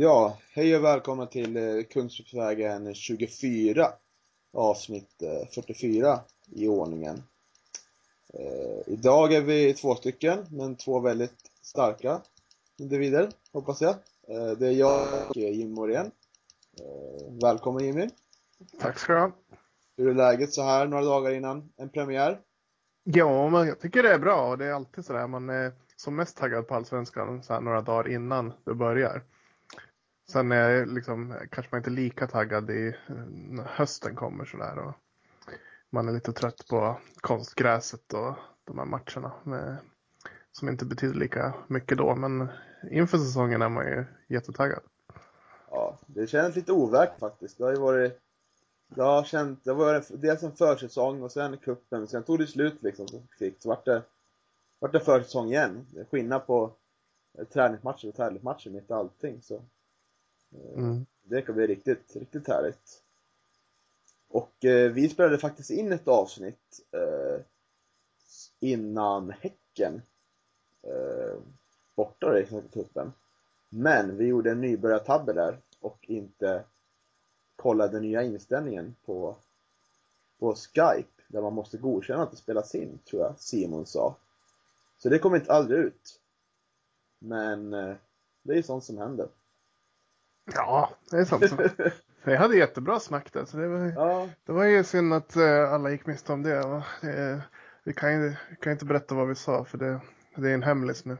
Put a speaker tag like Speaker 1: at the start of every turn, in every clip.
Speaker 1: Ja, hej och välkomna till eh, Kungsträdgårdsvägen 24 avsnitt eh, 44 i ordningen. Eh, idag är vi två stycken, men två väldigt starka individer, hoppas jag. Eh, det är jag och Jimmy Morén. Eh, välkommen Jimmy!
Speaker 2: Tack ska du ha.
Speaker 1: Hur är läget så här några dagar innan en premiär?
Speaker 2: Ja, men jag tycker det är bra det är alltid sådär man är som mest taggad på Allsvenskan så här några dagar innan det börjar. Sen är liksom, kanske man inte lika taggad i när hösten kommer sådär och man är lite trött på konstgräset och de här matcherna med, som inte betyder lika mycket då. Men inför säsongen är man ju jättetaggad.
Speaker 1: Ja, det känns lite overkt faktiskt. Det har ju varit jag har känt, det var dels en försäsong och sen kuppen, sen tog det slut liksom kvickt. Så vart det, vart det försäsong igen. Det är skillnad på eh, träningsmatcher och tävlingsmatcher mitt i allting så.
Speaker 2: Mm.
Speaker 1: Det kan bli riktigt, riktigt härligt. Och eh, vi spelade faktiskt in ett avsnitt eh, innan Häcken eh, borta i cupen. Men vi gjorde en nybörjartabbe där och inte kollade nya inställningen på, på Skype där man måste godkänna att det spelas in, tror jag Simon sa. Så det kom inte aldrig ut. Men eh, det är ju sånt som händer.
Speaker 2: Ja, det är sant. Jag hade jättebra snack där så det var,
Speaker 1: Ja,
Speaker 2: det var ju synd att eh, alla gick miste om det. va. det vi kan ju vi kan inte berätta vad vi sa för det, det är en hemlis nu.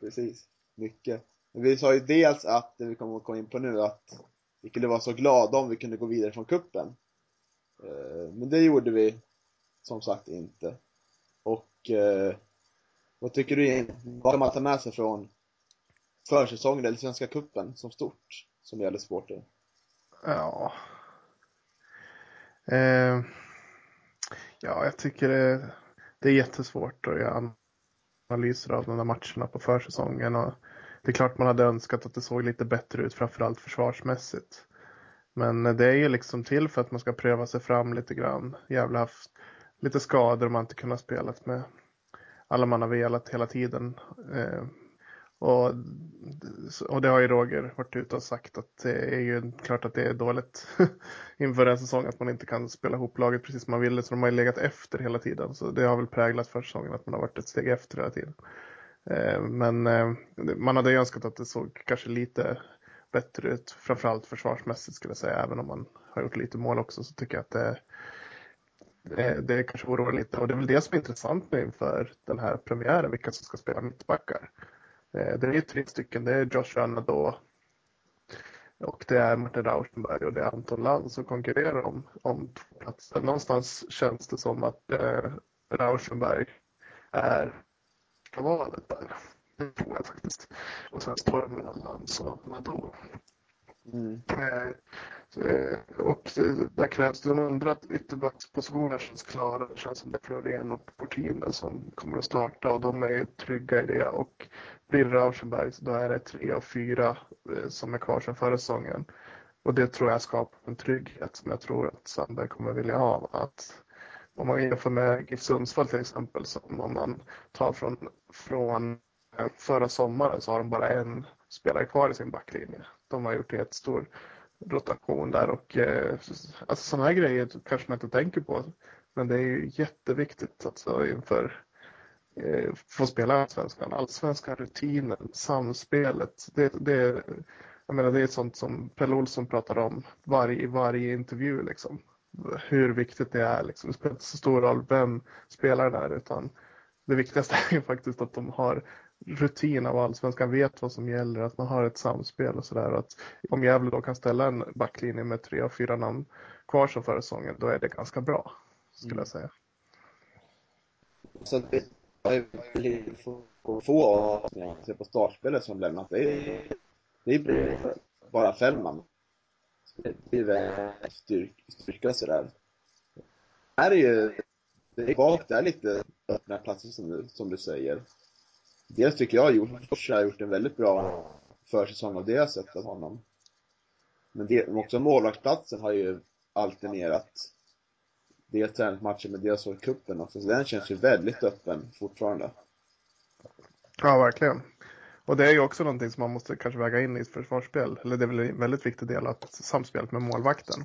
Speaker 1: precis. Mycket. Vi sa ju dels att, det vi kommer att komma in på nu, att vi skulle vara så glada om vi kunde gå vidare från kuppen. Eh, Men det gjorde vi som sagt inte. Och eh, vad tycker du? Vad kan man ta med sig från försäsongen eller Svenska cupen som stort, som gäller supporter?
Speaker 2: Ja. Eh, ja, jag tycker det, det är jättesvårt att göra analyser av de där matcherna på försäsongen. Och det är klart man hade önskat att det såg lite bättre ut, framförallt försvarsmässigt. Men det är ju liksom till för att man ska pröva sig fram lite grann. Jävla haft lite skador och man inte kunnat spela med alla man har velat hela tiden. Eh, och, och det har ju Roger varit ute och sagt att det är ju klart att det är dåligt inför en säsong att man inte kan spela ihop laget precis som man ville. Så de har ju legat efter hela tiden. Så det har väl präglat försäsongen att man har varit ett steg efter hela tiden. Eh, men eh, man hade ju önskat att det såg kanske lite bättre ut. Framförallt försvarsmässigt skulle jag säga. Även om man har gjort lite mål också så tycker jag att det, det, det kanske oroar lite. Och det är väl det som är intressant nu inför den här premiären. Vilka som ska spela mittbackar. Eh, det är ju tre stycken. Det är Josh Ranado och det är Martin Rauschenberg och det är Anton Land som konkurrerar om, om två platser. Någonstans känns det som att eh, Rauschenberg är första valet där. Det tror jag faktiskt. Och sen står det mellan Lantz och Nador.
Speaker 1: Mm.
Speaker 2: Eh, eh, och där krävs det andra ytterbackspositioner känns klara. Det känns som det är Florén och Portinen som kommer att starta och de är trygga i det. Och blir det Rauschenberg så då är det tre och fyra eh, som är kvar sedan förra säsongen. Och det tror jag skapar en trygghet som jag tror att Sandberg kommer vilja ha. Att om man jämför med GIF Sundsvall till exempel, som om man tar från, från förra sommaren så har de bara en spelare kvar i sin backlinje. De har gjort en jättestor rotation där och eh, alltså sådana här grejer kanske man inte tänker på. Men det är ju jätteviktigt alltså inför eh, få spela allsvenskan. Allsvenskan, rutinen, samspelet. Det, det, jag menar, det är sånt som Pelle Olsson pratar om varje, i varje intervju. Liksom. Hur viktigt det är. Liksom. Det spelar inte så stor roll vem spelaren är utan det viktigaste är ju faktiskt att de har rutin av allsvenskan, vet vad som gäller, att man har ett samspel och sådär. Att om Gävle då kan ställa en backlinje med tre och fyra namn kvar som förra säsongen, då är det ganska bra, skulle jag säga.
Speaker 1: Så det är väldigt få, avsnitt på startspelet som lämnat. Det det är bara Fällman. Det är väl styrk, styrka sådär. Här är ju, det är bak, det är lite öppna platser som du, som du säger. Dels tycker jag Josh har gjort en väldigt bra försäsong av det jag sett av honom. Men det, också målvaktsplatsen har ju alternerat dels träningsmatcher men dels så cupen också. Så den känns ju väldigt öppen fortfarande.
Speaker 2: Ja, verkligen. Och det är ju också någonting som man måste kanske väga in i ett försvarsspel. Eller det är väl en väldigt viktig del att samspelet med målvakten.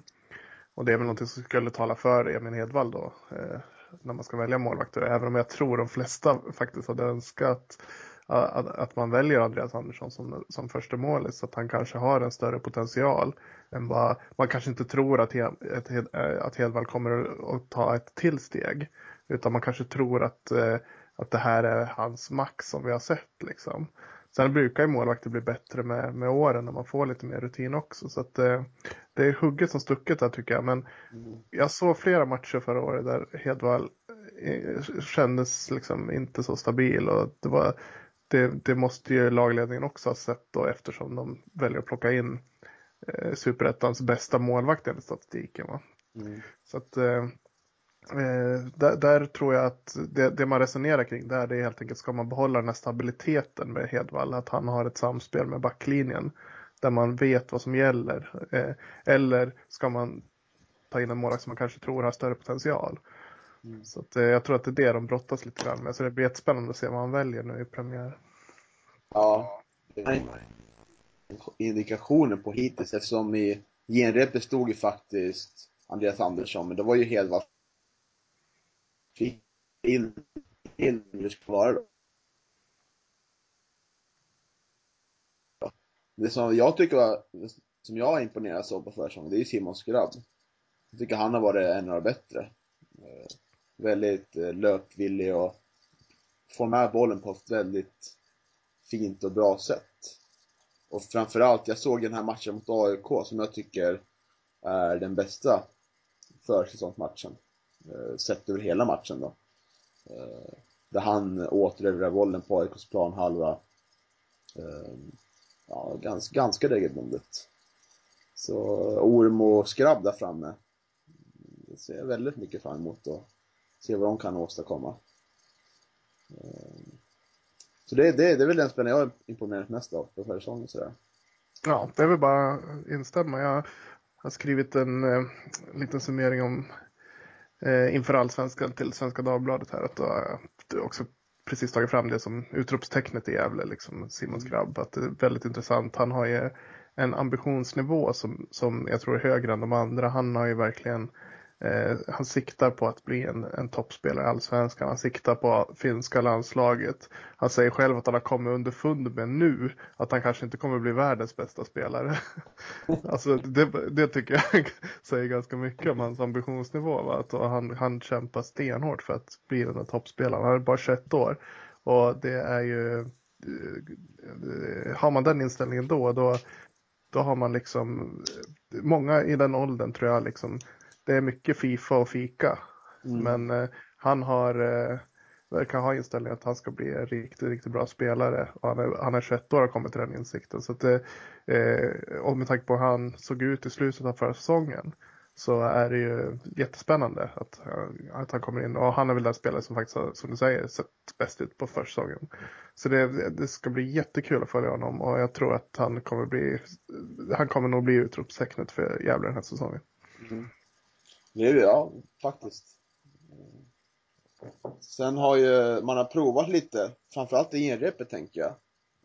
Speaker 2: Och det är väl någonting som skulle tala för Emil Hedvall då. Eh, när man ska välja målvakter. Även om jag tror de flesta faktiskt hade önskat att, att man väljer Andreas Andersson som, som första målis. Så att han kanske har en större potential än vad man kanske inte tror att, Hed, att Hedvall kommer att ta ett till steg. Utan man kanske tror att, eh, att det här är hans max som vi har sett. Liksom. Sen brukar ju målvakter bli bättre med, med åren när man får lite mer rutin också. Så att, eh, det är hugget som stucket där tycker jag. Men mm. jag såg flera matcher förra året där Hedvall eh, kändes liksom inte så stabil. Och det, var, det, det måste ju lagledningen också ha sett då eftersom de väljer att plocka in eh, superettans bästa målvakt enligt statistiken. Va? Mm. Så att eh, Eh, där, där, tror jag att det, det, man resonerar kring där det är helt enkelt ska man behålla den här stabiliteten med Hedvall. Att han har ett samspel med backlinjen där man vet vad som gäller. Eh, eller ska man ta in en målvakt som man kanske tror har större potential. Mm. Så att, eh, jag tror att det är det de brottas lite grann med. Så det blir jättespännande att se vad han väljer nu i premiär.
Speaker 1: Ja, det är indikationer på hittills eftersom i genrepet stod ju faktiskt Andreas Andersson, men det var ju Hedvall fin, fin det ska vara då. Det som jag tycker var, som jag imponerades av på försäsongen, det är ju Simon Skrabb. Jag tycker han har varit en av de bättre. Eh, väldigt eh, löpvillig och får med bollen på ett väldigt fint och bra sätt. Och framförallt, jag såg den här matchen mot AIK som jag tycker är den bästa försäsongsmatchen. Eh, sett över hela matchen då. Eh, där han återerövrar bollen på AIKs planhalva. Eh, ja, ganska, ganska regelbundet. Så Orm och Skrabb där framme. Det ser jag väldigt mycket fram emot och se vad de kan åstadkomma. Så det, det, det är väl den spelaren jag har imponerat mest av på försäsongen sådär.
Speaker 2: Ja, det är väl bara att instämma. Jag har skrivit en eh, liten summering om eh, inför allsvenskan till Svenska Dagbladet här. Att du också precis tagit fram det som utropstecknet i Gävle, liksom Simons mm. grabb. Att det är väldigt intressant. Han har ju en ambitionsnivå som, som jag tror är högre än de andra. Han har ju verkligen Eh, han siktar på att bli en, en toppspelare i Allsvenskan. Han siktar på finska landslaget. Han säger själv att han har kommit underfund med nu att han kanske inte kommer bli världens bästa spelare. alltså det, det, tycker jag säger ganska mycket om hans ambitionsnivå. Va? Att han, han kämpar stenhårt för att bli den där toppspelaren. Han är bara 21 år. Och det är ju eh, har man den inställningen då, då, då har man liksom många i den åldern tror jag liksom det är mycket Fifa och fika. Mm. Men eh, han har, eh, verkar ha inställningen att han ska bli en riktigt, riktigt bra spelare. Och han, är, han är 21 år och har kommit till den insikten. Så att, eh, och med tanke på hur han såg ut i slutet av förra säsongen så är det ju jättespännande att, att han kommer in. Och han är väl den spelare som faktiskt har, som du säger, sett bäst ut på försäsongen. Så det, det, ska bli jättekul att följa honom och jag tror att han kommer bli, han kommer nog bli utropstecknet för Gävle den här säsongen. Mm.
Speaker 1: Nu, ja, faktiskt. Sen har ju, man har provat lite, framförallt i inrepet tänker jag.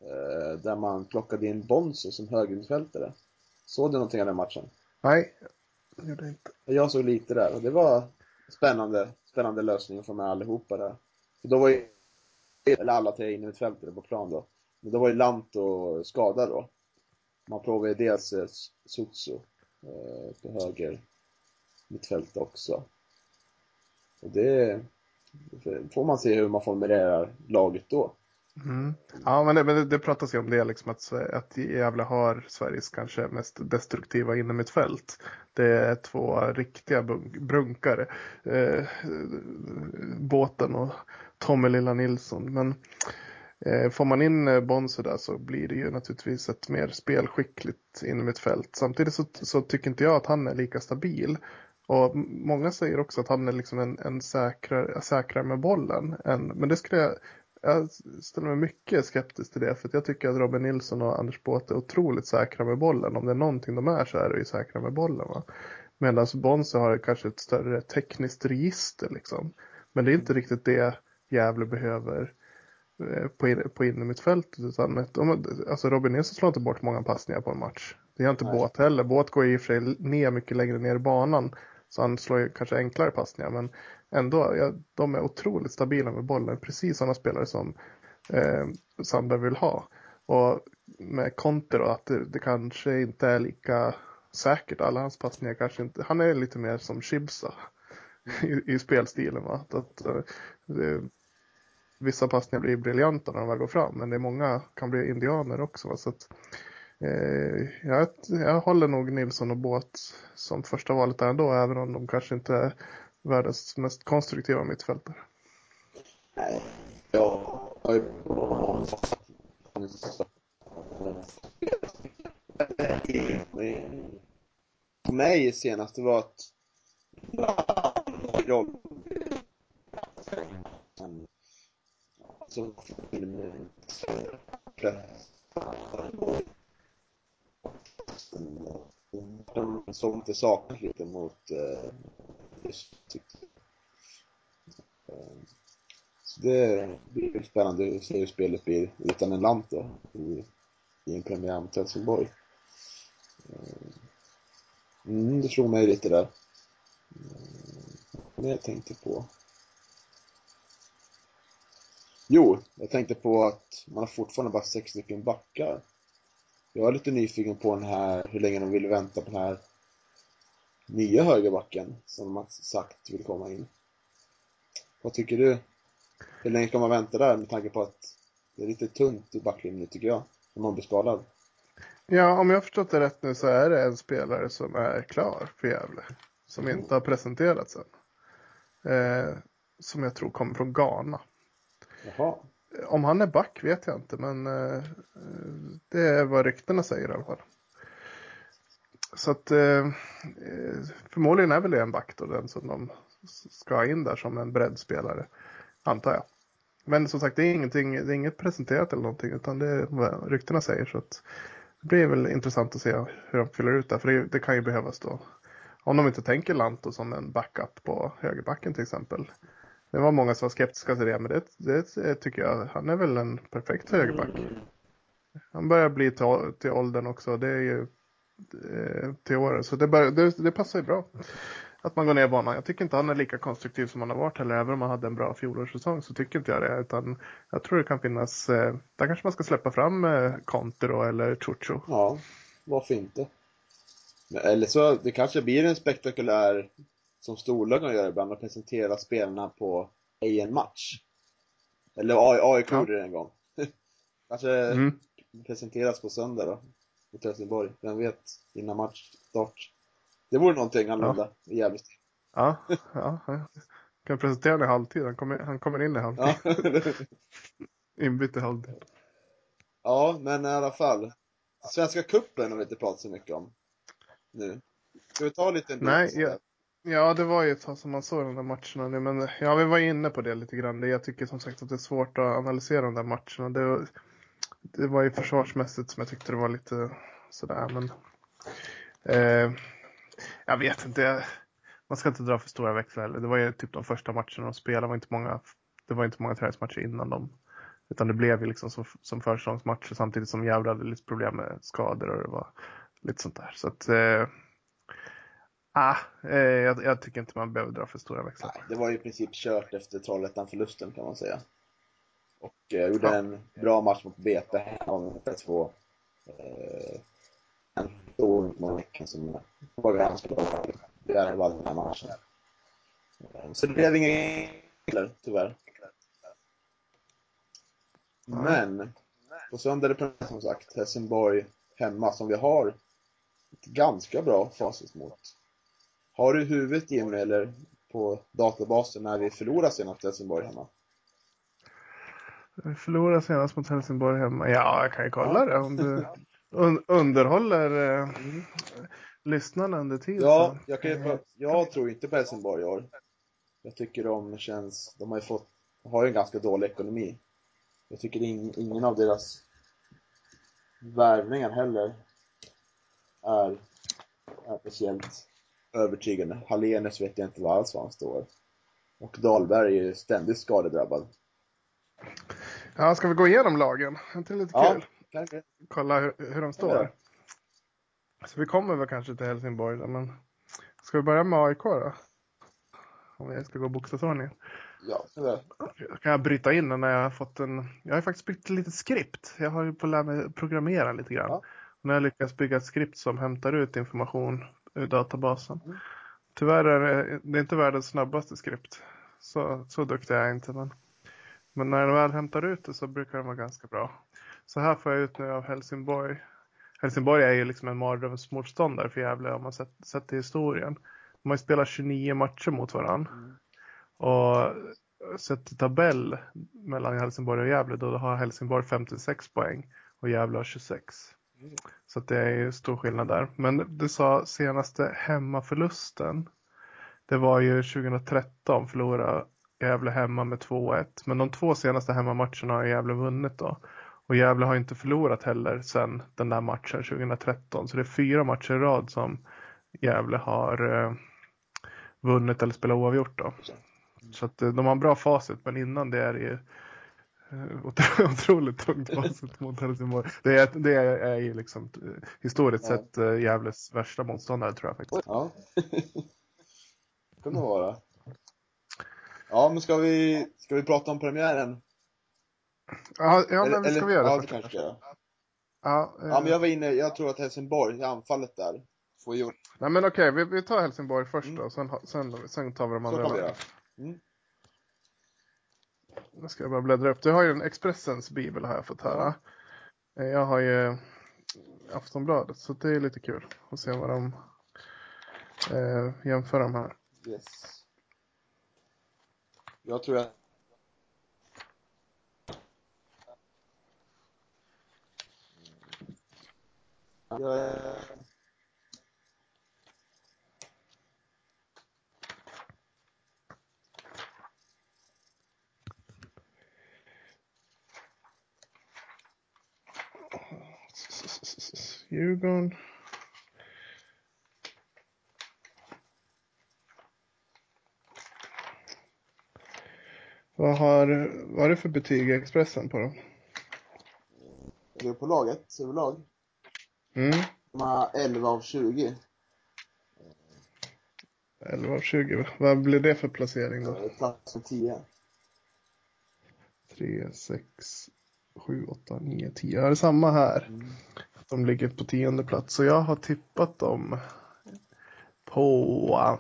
Speaker 1: Eh, där man plockade in Bonzo som högermittfältare. Såg du någonting av den matchen?
Speaker 2: Nej, det gjorde jag inte.
Speaker 1: Jag såg lite där och det var spännande, spännande lösning att få med allihopa där. För då var ju, eller alla tre innermittfältare på plan då. Men då var ju Lanto skadad då. Man provade dels eh, Sutsu eh, på höger mittfält också. Och det får man se hur man formulerar laget då.
Speaker 2: Mm. Ja, men, det, men det, pratas ju om det, liksom att, att Gävle har Sveriges kanske mest destruktiva innermittfält. Det är två riktiga brunkare. Eh, båten och Tommy Lilla Nilsson. Men eh, får man in eh, Bonzo där så blir det ju naturligtvis ett mer spelskickligt innermittfält. Samtidigt så, så tycker inte jag att han är lika stabil. Och många säger också att han är liksom en, en säkrare, säkrare med bollen. Än, men det skulle jag, jag ställer mig mycket skeptisk till det. För jag tycker att Robin Nilsson och Anders Båte är otroligt säkra med bollen. Om det är någonting de är så är det ju säkra med bollen. Va? Medan Bonse har kanske ett större tekniskt register liksom. Men det är inte riktigt det Gävle behöver eh, på, in, på innermittfältet. Utan alltså Robin Nilsson slår inte bort många passningar på en match. Det gör inte Nej. Båt heller. Båt går i och för sig ner mycket längre ner i banan. Så han slår ju kanske enklare passningar. Men ändå, ja, de är otroligt stabila med bollen. Precis sådana spelare som eh, Sandberg vill ha. Och med Conte då, att det, det, kanske inte är lika säkert. Alla hans passningar kanske inte, han är lite mer som Chibsa i, i spelstilen. Va? Att, att det, vissa passningar blir briljanta när de väl går fram, men det är många kan bli indianer också. Va? Så att, eh, Eh, jag, jag håller nog Nilsson och Båt som första valet ändå, även om de kanske inte är världens mest konstruktiva mittfältare.
Speaker 1: Nej, jag har ju på mig senast det var att roll som som inte saknas lite mot eh, så eh, det blir spännande att se hur spelet blir utan en lamp då, i, i en premiär mot Helsingborg. Eh, mm, det slog mig lite där. Eh, men jag tänkte på. Jo, jag tänkte på att man har fortfarande bara sex stycken backar. Jag är lite nyfiken på den här, hur länge de vill vänta på den här nya högerbacken som de har sagt vill komma in. Vad tycker du? Hur länge ska man vänta där med tanke på att det är lite tunt i backlinjen tycker jag, om någon blir skadad?
Speaker 2: Ja, om jag har förstått det rätt nu så är det en spelare som är klar för Gävle. Som mm. inte har presenterats än. Eh, som jag tror kommer från Ghana.
Speaker 1: Jaha.
Speaker 2: Om han är back vet jag inte, men eh, det är vad ryktena säger i alla fall. Så att eh, förmodligen är väl det en back då, den som de ska ha in där som en breddspelare, antar jag. Men som sagt, det är, ingenting, det är inget presenterat eller någonting, utan det är vad ryktena säger. Så att det blir väl intressant att se hur de fyller ut det, för det, det kan ju behövas då. Om de inte tänker Lanto som en backup på högerbacken till exempel. Det var många som var skeptiska till det, men det, det tycker jag, han är väl en perfekt högerback. Han börjar bli till, till åldern också, det är ju eh, till åren, så det, bör, det, det passar ju bra att man går ner banan. Jag tycker inte han är lika konstruktiv som han har varit heller. Även om han hade en bra fjolårssäsong så tycker inte jag det. Utan jag tror det kan finnas, eh, där kanske man ska släppa fram eh, Conte då eller Chucho.
Speaker 1: Ja, varför inte? Eller så, det kanske blir en spektakulär, som storlagen gör ibland, att presentera spelarna på en match. Eller AIK gjorde det en gång. kanske mm. presenteras på söndag då, mot Helsingborg. Vem vet, innan matchstart. Det vore någonting annorlunda ja. i Gävles
Speaker 2: Ja, ja. Kan presentera honom i halvtid. Han kommer, han kommer in i halvtid. Ja. Inbytt i halvtid.
Speaker 1: Ja, men i alla fall. Svenska kuppen har vi inte pratat så mycket om. Nu. Ska vi ta lite
Speaker 2: Nej, ja, ja, det var ju ett tag som man såg de där matcherna nu. Men ja, vi var inne på det lite grann. Jag tycker som sagt att det är svårt att analysera de där matcherna. Det, det var ju försvarsmässigt som jag tyckte det var lite sådär. Men, eh, jag vet inte. Man ska inte dra för stora växlar heller. Det var ju typ de första matcherna de spelade. Det var inte många, det var inte många träningsmatcher innan dem. Utan det blev ju liksom som, som försäsongsmatcher samtidigt som Gävle hade lite problem med skador och det var lite sånt där. Så att, eh, ah, eh, jag, jag, tycker inte man behöver dra för stora växlar.
Speaker 1: Nej, det var ju i princip kört efter Trollhättan-förlusten kan man säga. Och eh, gjorde ja. en bra match mot BP hemma med 2 eh, en stor utmaning som var ganska bra. Det är var den här matchen. Så det blev inga regler, tyvärr. Men, på söndag är det som sagt Helsingborg hemma som vi har ett ganska bra facit mot. Har du huvudet Jimmy eller på databasen när vi förlorade senast Helsingborg hemma?
Speaker 2: Vi förlorade senast mot Helsingborg hemma. Ja, jag kan ju kolla det om du un underhåller eh, mm. lyssnarna under tiden.
Speaker 1: Ja, jag, kan, jag tror inte på Helsingborg i år. Jag tycker de känns, de har ju fått, har ju en ganska dålig ekonomi. Jag tycker in, ingen av deras värvningar heller är, är speciellt övertygande. Hallenius vet jag inte alls var han står. Och Dahlberg är ju ständigt skadedrabbad.
Speaker 2: Ja, ska vi gå igenom lagen? Inte lite
Speaker 1: Ja,
Speaker 2: kul?
Speaker 1: kanske.
Speaker 2: Kolla hur, hur de
Speaker 1: Ja.
Speaker 2: står. Så vi kommer väl kanske till Helsingborg då, men ska vi börja med AIK då? Om vi ska gå bokstavsordning.
Speaker 1: Ja, tyvärr.
Speaker 2: Kan jag bryta in när jag har fått en... Jag har faktiskt byggt ett litet skript. Jag har ju på att lära mig programmera lite grann.
Speaker 1: Ja.
Speaker 2: När jag lyckas bygga ett skript som hämtar ut information ur databasen. Tyvärr är det, det är inte världens snabbaste skript. Så, så duktig är jag inte. Men, men när den väl hämtar ut det så brukar den vara ganska bra. Så här får jag ut nu av Helsingborg. Helsingborg är ju liksom en mardrömsmotståndare för Gävle om man sett, sett till historien. De har ju spelat 29 matcher mot varandra.
Speaker 1: Mm.
Speaker 2: Och sett till tabell mellan Helsingborg och Gävle då har Helsingborg 56 poäng och Gävle har 26. Så att det är ju stor skillnad där. Men du sa senaste hemmaförlusten. Det var ju 2013 förlorade Gävle hemma med 2-1. Men de två senaste hemmamatcherna har Gävle vunnit då. Och Gävle har inte förlorat heller sedan den där matchen 2013. Så det är fyra matcher i rad som Gävle har eh, vunnit eller spelat oavgjort då. Så att eh, de har en bra facit men innan det är det ju otroligt tungt facit mot Helsingborg. Det är, det är, är ju liksom eh, historiskt
Speaker 1: Ja.
Speaker 2: sett eh, Gävles värsta motståndare tror jag faktiskt.
Speaker 1: Ja. Kunde vara. Ja, men ska vi, ska vi prata om premiären?
Speaker 2: Ja, ja men ska vi göra
Speaker 1: ja,
Speaker 2: det
Speaker 1: det
Speaker 2: först?
Speaker 1: kanske ska göra.
Speaker 2: Ja, eh,
Speaker 1: Ja, men jag var inne, jag tror att Helsingborg, i anfallet där, får gjort.
Speaker 2: Nej men okej, vi, vi tar Helsingborg först
Speaker 1: Mm.
Speaker 2: då, sen, sen, sen tar vi de
Speaker 1: Så
Speaker 2: andra
Speaker 1: kan vi göra. Mm.
Speaker 2: Nu ska jag bara bläddra upp. Du har ju en Expressens bibel har jag fått höra. Eh, jag har ju Aftonbladet, så det är lite kul att se vad de eh, jämför de här.
Speaker 1: Yes. Jag tror att jag är...
Speaker 2: Djurgården. Vad har, vad är det för betyg i Expressen på dem?
Speaker 1: Är du på laget, överlag?
Speaker 2: Mm,
Speaker 1: De har 11 av 20.
Speaker 2: 11 av 20. Vad blir det för placering då?
Speaker 1: Plats för 10.
Speaker 2: 3, 6, 7, 8, 9, 10. Ja, det är samma här.
Speaker 1: Mm.
Speaker 2: De ligger på tionde plats. Så jag har tippat dem på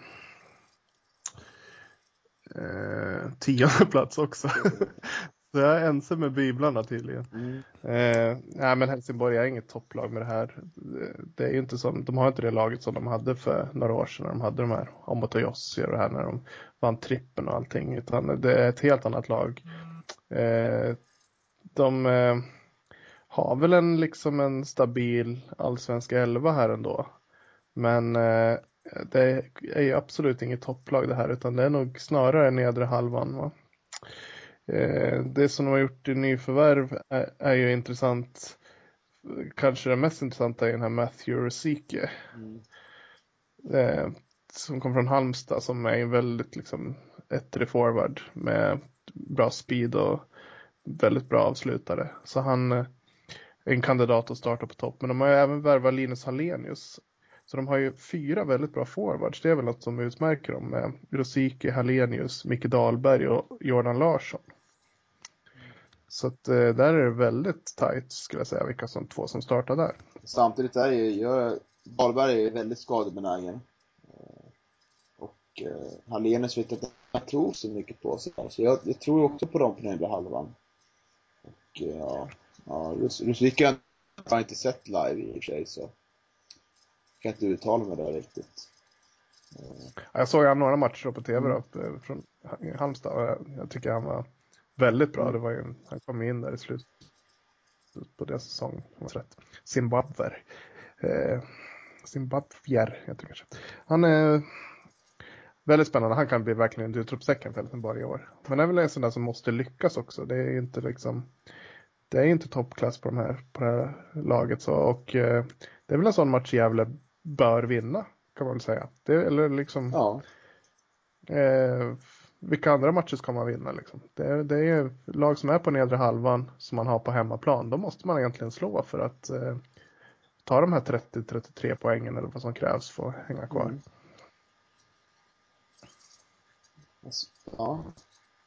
Speaker 2: eh, tionde plats också. Så jag är ense med biblarna tydligen.
Speaker 1: Mm.
Speaker 2: Eh, nej men Helsingborg är inget topplag med det här. Det- är ju inte som, de har inte det laget som de hade för några år sedan när de hade de här Omot och det här när de vann trippen och allting. Utan det är ett helt annat lag. Eh, de eh, har väl en liksom en stabil allsvensk elva här ändå. Men eh, det är ju absolut inget topplag det här utan det är nog snarare nedre halvan. Va? Eh, det som de har gjort i nyförvärv är, är ju intressant. Kanske det mest intressanta är den här Matthew Rosique.
Speaker 1: Mm.
Speaker 2: Eh, som kom från Halmstad som är en väldigt liksom ettrig forward med bra speed och väldigt bra avslutare. Så han eh, en kandidat att starta på topp. Men de har ju även värvat Linus Hallenius. Så de har ju fyra väldigt bra forwards. Det är väl något som utmärker dem med Rosicki, Hallenius, Micke Dahlberg och Jordan Larsson. Så att eh, där är det väldigt tajt, skulle jag säga vilka som två som startar där.
Speaker 1: Samtidigt är ju, jag, Dahlberg är väldigt skadebenägen. Eh, och eh, Hallenius vet att han jag tror så mycket på sig. Så jag, jag tror också på dem på nedre halvan. Och eh, ja, ja Rusvika har jag inte sett live i och för sig så jag kan inte uttala mig där riktigt. Eh,
Speaker 2: Jag såg han några matcher på tv då, eh, från Halmstad och jag, tycker han var väldigt bra.
Speaker 1: Mm.
Speaker 2: Det var ju, han kom in där i slutet på deras säsong. om jag rätt. Zimbabwe. Eh, Zimbabwier heter det kanske. Han är väldigt spännande. Han kan bli verkligen ett utropstecken för Helsingborg i år. Men det är väl en sån där som måste lyckas också. Det är inte liksom det är inte toppklass på, de här, på det här laget. Så, och eh, det är väl en sån match Gävle bör vinna kan man väl säga. Det, eller liksom
Speaker 1: ja,
Speaker 2: Eh, vilka andra matcher ska man vinna liksom? Det, det är ju lag som är på nedre halvan som man har på hemmaplan. Då måste man egentligen slå för att eh, ta de här 30-33 poängen eller vad som krävs för att hänga kvar. Mm.
Speaker 1: Ja,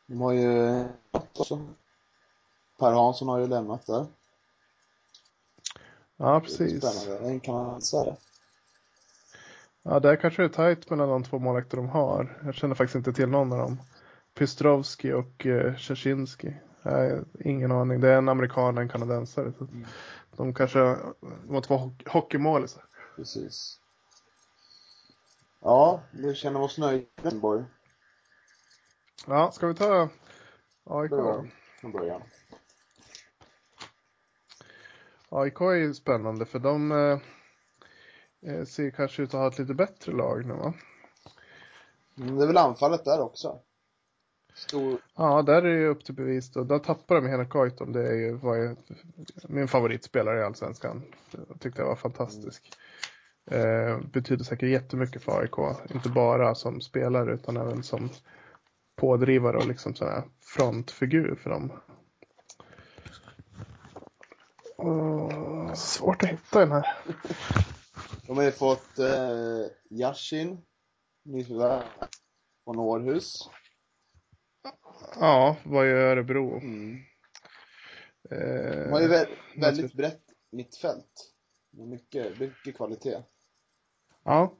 Speaker 1: de har ju också. Per Hansson har ju lämnat där.
Speaker 2: Ja, precis.
Speaker 1: Spännande, en kan man säga.
Speaker 2: Ja, där kanske det är tajt mellan de två målvakter de har. Jag känner faktiskt inte till någon av dem. Pystrovski och uh, Szczecinski. ingen aning. Det är en amerikan och en kanadensare. Så mm. De kanske måste vara hockey hockeymålisar.
Speaker 1: Precis. Ja, vi känner oss nöjda Borg.
Speaker 2: Ja, ska vi ta AIK
Speaker 1: då? Från början.
Speaker 2: AIK är ju spännande för de eh, eh, ser kanske ut att ha ett lite bättre lag nu va?
Speaker 1: Mm, det är väl anfallet där också.
Speaker 2: Stor... Ja, där är det upp till bevis då. Där tappar de Henrik Goitom. Det är ju, var ju min favoritspelare i Allsvenskan. Jag tyckte jag var fantastisk. Eh, betyder säkert jättemycket för AIK. Inte bara som spelare utan även som pådrivare och liksom sån här frontfigur för dem. Oh, svårt att hitta den här.
Speaker 1: De har ju fått eh, Yashin, nyförvärv från Århus.
Speaker 2: Ja, var i Örebro.
Speaker 1: Mm. Eh, De har ju vä väldigt brett mittfält. Mycket, mycket kvalitet.
Speaker 2: Ja.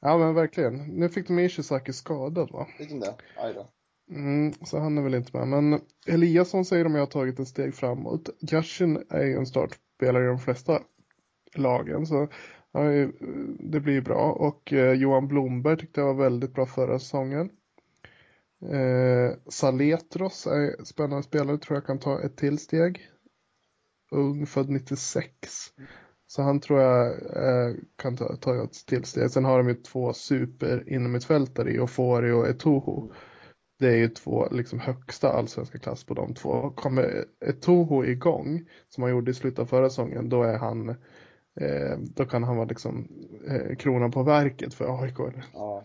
Speaker 2: ja, men verkligen. Nu fick de Ishizaki skadad va?
Speaker 1: Fick de det? Aj då.
Speaker 2: Mm, så han är väl inte med. Men Eliasson säger de har tagit ett steg framåt. Yashin är ju en startspelare i de flesta lagen. Så ja, det blir bra. Och eh, Johan Blomberg tyckte jag var väldigt bra förra säsongen. Eh, Saletros är spännande spelare, tror jag kan ta ett till steg. Ung, född 96. Så han tror jag eh, kan ta, ta ett till steg. Sen har de ju två super inom i Ofori och Etoho. Det är ju två liksom högsta allsvenska klass på de två. Kommer Etoho igång, som han gjorde i slutet av förra säsongen, då är han Eh, då kan han vara liksom eh, kronan på verket för AIK.
Speaker 1: Ja.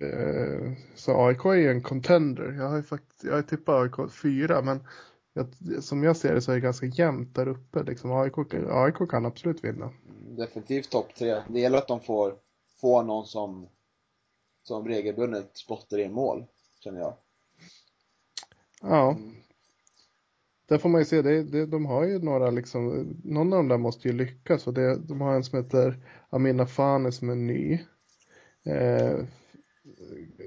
Speaker 2: Eh, så AIK är en contender. Jag har ju faktiskt, jag har tippat AIK fyra men jag, som jag ser det så är det ganska jämnt där uppe. Liksom AIK, AIK kan absolut vinna.
Speaker 1: Definitivt topp tre. Det gäller att de får, får någon som, som regelbundet spottar in mål, känner jag.
Speaker 2: Ja. Ehm, där får man ju se, det, det, de har ju några liksom, någon av dem där måste ju lyckas. Och det, de har en som heter Amina Fane som är ny. Eh,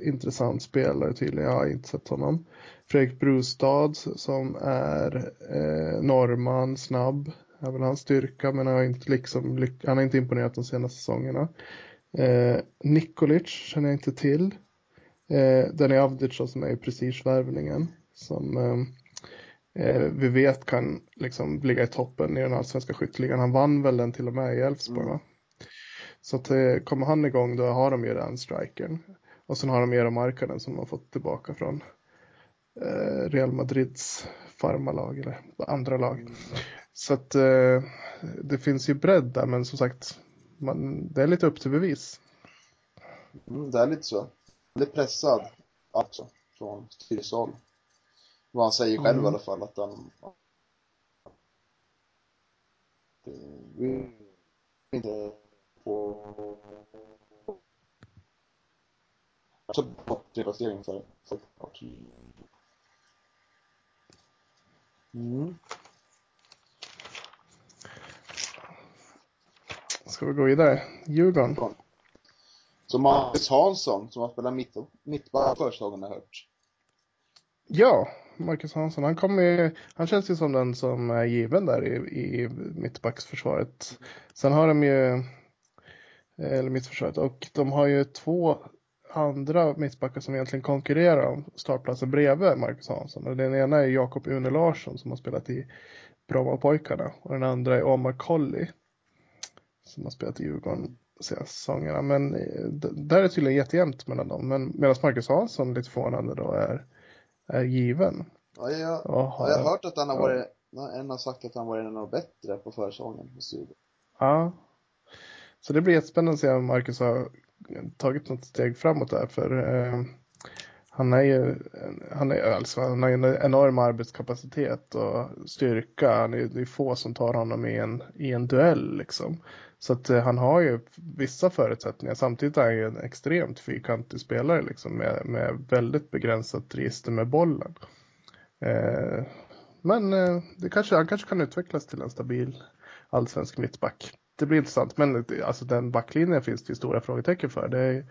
Speaker 2: intressant spelare tydligen, jag har inte sett honom. Fredrik Brustad som är eh, norrman, snabb, är väl hans styrka men har inte, liksom, han har inte imponerat de senaste säsongerna. Eh, Nikolic känner jag inte till. Eh, Danny Avdic som är i prestigevärvningen som eh, eh, vi vet kan liksom ligga i toppen i den allsvenska skytteligan. Han vann väl den till och med i Elfsborg mm. Så att eh, kommer han igång då har de ju den strikern. Och sen har de Eero Markkanen som de har fått tillbaka från eh, Real Madrids farmalag eller andra lag. Mm. Så att eh, det finns ju bredd där men som sagt man, det är lite upp till bevis.
Speaker 1: Mm, det är lite så. Lite pressad alltså från styrelsehåll. Vad han säger själv mm. i alla fall att han inte på så placering för såklart.
Speaker 2: Mm. Ska vi gå vidare? Djurgården.
Speaker 1: Så Marcus Hansson som har spelat mitt, mittback försäsongen har hört.
Speaker 2: Ja, Marcus Hansson. Han, kommer, han känns ju som den som är given där i, i mittbacksförsvaret. Sen har de ju, eller mittförsvaret, och de har ju två andra mittbackar som egentligen konkurrerar om startplatsen bredvid Marcus Hansson. och den ena är Jakob Une Larsson som har spelat i Brommapojkarna och den andra är Omar Colley som har spelat i Djurgården senaste säsongerna. Men eh, där är det tydligen jättejämnt mellan dem. Men medan Marcus Hansson lite förvånande då är är given.
Speaker 1: Ja, jag, ja, jag har hört att han har varit, en har sagt att han varit en av de bättre på försäsongen hos Djurgården.
Speaker 2: Ja. Så det blir jättespännande att se om Marcus har tagit något steg framåt där för eh, han är ju han är, alltså, han har en enorm arbetskapacitet och styrka. Han är, det är få som tar honom i en, i en duell liksom. Så att eh, han har ju vissa förutsättningar. Samtidigt är han ju en extremt fyrkantig spelare liksom med, med väldigt begränsat register med bollen. Eh, men eh, det kanske, han kanske kan utvecklas till en stabil allsvensk mittback. Det blir intressant, men eh, alltså den backlinjen finns det ju stora frågetecken för. Det är,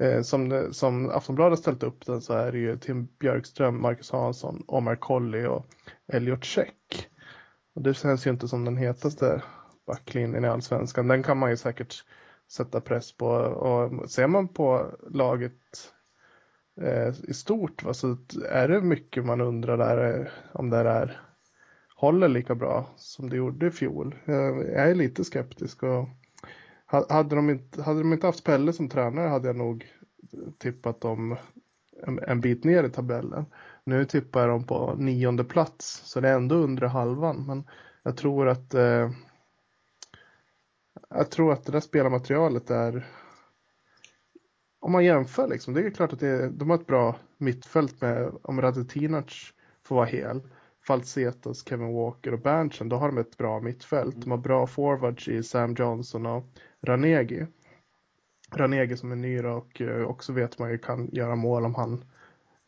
Speaker 2: eh, som, som Aftonbladet ställt upp den så är det ju Tim Björkström, Marcus Hansson, Omar Colley och Elliot Check. Och det känns ju inte som den hetaste backlinjen i allsvenskan. Den kan man ju säkert sätta press på och ser man på laget eh, i stort va, så är det mycket man undrar där eh, om det är håller lika bra som det gjorde i fjol. Jag är lite skeptisk och hade de inte, hade de inte haft Pelle som tränare hade jag nog tippat dem en, en bit ner i tabellen. Nu tippar jag dem på nionde plats så det är ändå under halvan men jag tror att eh, jag tror att det där spelarmaterialet är om man jämför liksom, det är klart att det, de har ett bra mittfält med om Radetinac får vara hel. Falsetas, Kevin Walker och Berntsen, då har de ett bra mittfält. De har bra forwards i Sam Johnson och Ranegi. Ranegi som är ny och eh, också vet man ju kan göra mål om han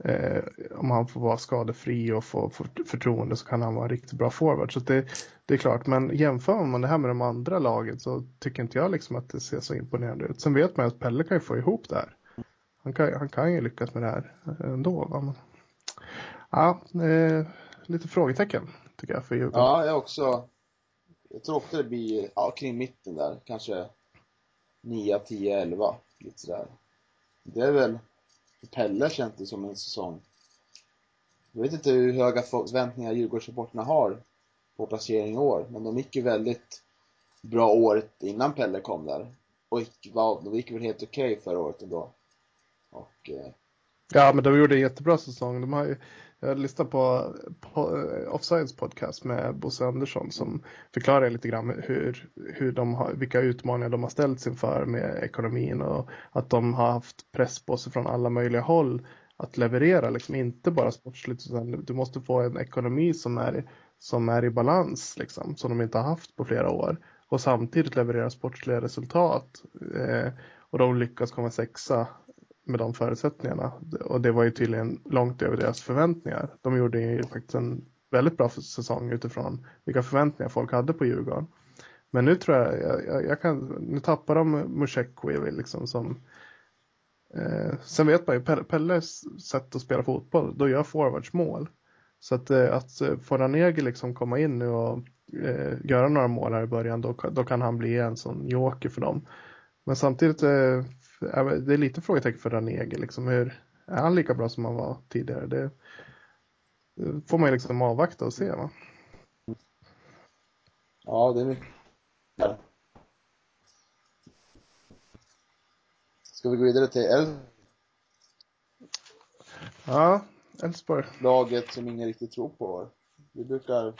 Speaker 2: eh, om han får vara skadefri och få förtroende så kan han vara riktigt bra forward. Så det, det är klart, men jämför man det här med de andra lagen så tycker inte jag liksom att det ser så imponerande ut. Sen vet man att Pelle kan ju få ihop det här. Han kan, han kan ju lyckas med det här eh, ändå. Va? Men, ja, eh, lite frågetecken tycker jag för Djurgården.
Speaker 1: Ja, jag också. Jag tror också det blir ja, kring mitten där, kanske 9, 10, 11. Lite sådär. Det är väl, för Pelle känns det som en säsong. Jag vet inte hur höga förväntningar Djurgårdssupportrarna har på placering i år, men de gick ju väldigt bra året innan Pelle kom där. Och gick, de gick väl helt okej okay förra året ändå. Och, eh...
Speaker 2: Ja, men de gjorde en jättebra säsong. De har ju, jag lyssnade på, på eh, Offsides podcast med Bosse Andersson som förklarar lite grann hur, hur de har, vilka utmaningar de har ställts inför med ekonomin och att de har haft press på sig från alla möjliga håll att leverera, liksom inte bara sportsligt utan du måste få en ekonomi som är, som är i balans, liksom, som de inte har haft på flera år och samtidigt leverera sportsliga resultat. Eh, och de lyckas komma sexa med de förutsättningarna. Och det var ju tydligen långt över deras förväntningar. De gjorde ju faktiskt en väldigt bra säsong utifrån vilka förväntningar folk hade på Djurgården. Men nu tror jag, jag, jag kan, nu tappar de Musekwi liksom som eh, Sen vet man ju, Pelles sätt att spela fotboll, då gör forwards mål. Så att, eh, att eh, få Ranegi liksom komma in nu och eh, göra några mål här i början, då, då kan han bli en sån joker för dem. Men samtidigt eh, det är lite frågetecken för Ranege. Liksom hur, är han lika bra som han var tidigare? Det, det får man ju liksom avvakta och se va?
Speaker 1: Ja, det är mycket. Ska vi gå vidare till Elfsborg?
Speaker 2: Ja, Elfsborg.
Speaker 1: Laget som ingen riktigt tror på. Det brukar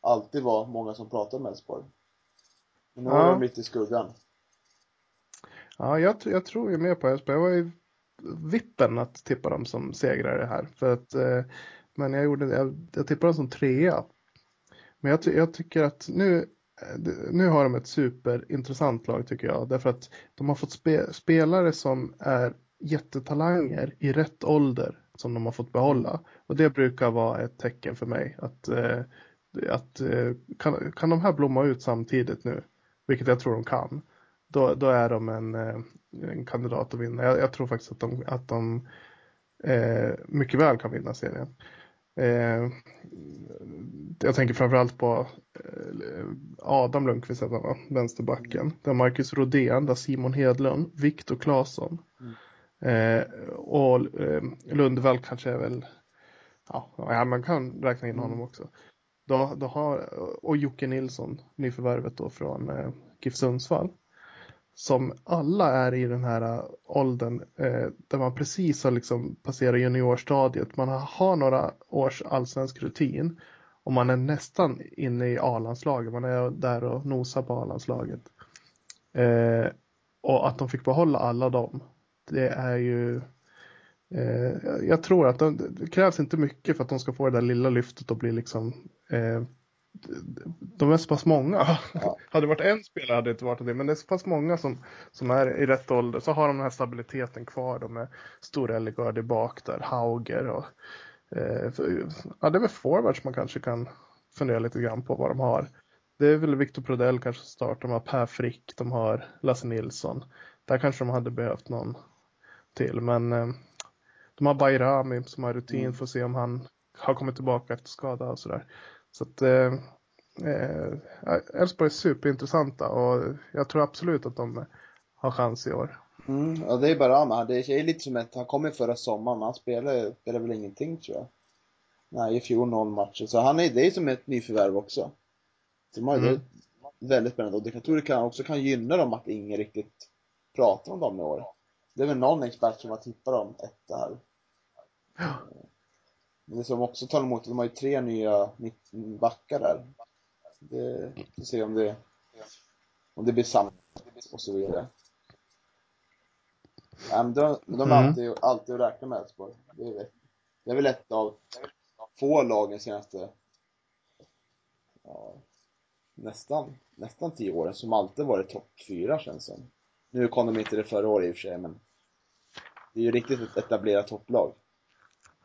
Speaker 1: alltid vara många som pratar om Elfsborg. Men nu ja. är de lite i skuggan.
Speaker 2: Ja, jag, jag tror ju mer på Elfsborg. Jag var ju vippen att tippa dem som segrare här. För att, eh, men jag, gjorde, jag, jag tippade dem som trea. Men jag, jag tycker att nu, eh, nu har de ett superintressant lag tycker jag. Därför att de har fått spe, spelare som är jättetalanger i rätt ålder som de har fått behålla. Och det brukar vara ett tecken för mig. Att, eh, att eh, kan, kan de här blomma ut samtidigt nu? Vilket jag tror de kan då, då är de en, eh, en kandidat att vinna. Jag, jag, tror faktiskt att de, att de eh, mycket väl kan vinna serien. Eh, jag tänker framförallt på eh, Adam Lundqvist, va? vänsterbacken. Mm. Där Marcus Rodén, där Simon Hedlund, Viktor Claesson. Mm. Eh, och eh, Lundvall kanske är väl, ja, ja man kan räkna in mm. honom också. Då, då har, och Jocke Nilsson, nyförvärvet då från eh, GIF Sundsvall som alla är i den här äh, åldern eh, där man precis har liksom passerat juniorstadiet. Man har några års allsvensk rutin och man är nästan inne i A-landslaget. Man är där och nosar på A-landslaget. Eh, och att de fick behålla alla dem, det är ju eh, jag tror att de, det krävs inte mycket för att de ska få det där lilla lyftet och bli liksom eh, de är så pass många. Ja. hade det varit en spelare hade det inte varit det, men det är så pass många som, som är i rätt ålder. Så har de den här stabiliteten kvar. De är Stor Ellegard bak där, Hauger och eh, ja, det är väl forwards man kanske kan fundera lite grann på vad de har. Det är väl Victor Prodell kanske start. De har Per Frick, de har Lasse Nilsson. Där kanske de hade behövt någon till, men eh, de har Bayrami som har rutin mm. för att se om han har kommit tillbaka efter skada och sådär. Så att eh, eh, Elfsborg är superintressanta och jag tror absolut att de har chans i år.
Speaker 1: Mm, ja, det är bara men det är lite som att han kom förra sommaren, han spelar, spelar väl ingenting tror jag. Nej, i fjol noll matcher. Så han är, det är som ett nyförvärv också. Så man, mm. det är väldigt spännande. Och jag tror det kan, också kan gynna dem att ingen riktigt pratar om dem i år. Det är väl någon expert som har tippat dem etta här. Ja. Men det som också talar emot, de har ju tre nya backar där. Det, får se om det, om det blir samma och så vidare. Ja, men de, de är mm. alltid, alltid att räkna med Elfsborg. Det, är, det är väl ett av få lagen senaste ja, nästan, nästan tio åren som alltid varit topp fyra känns som. Nu kom de inte det förra året i och för sig, men det är ju riktigt ett etablerat topplag.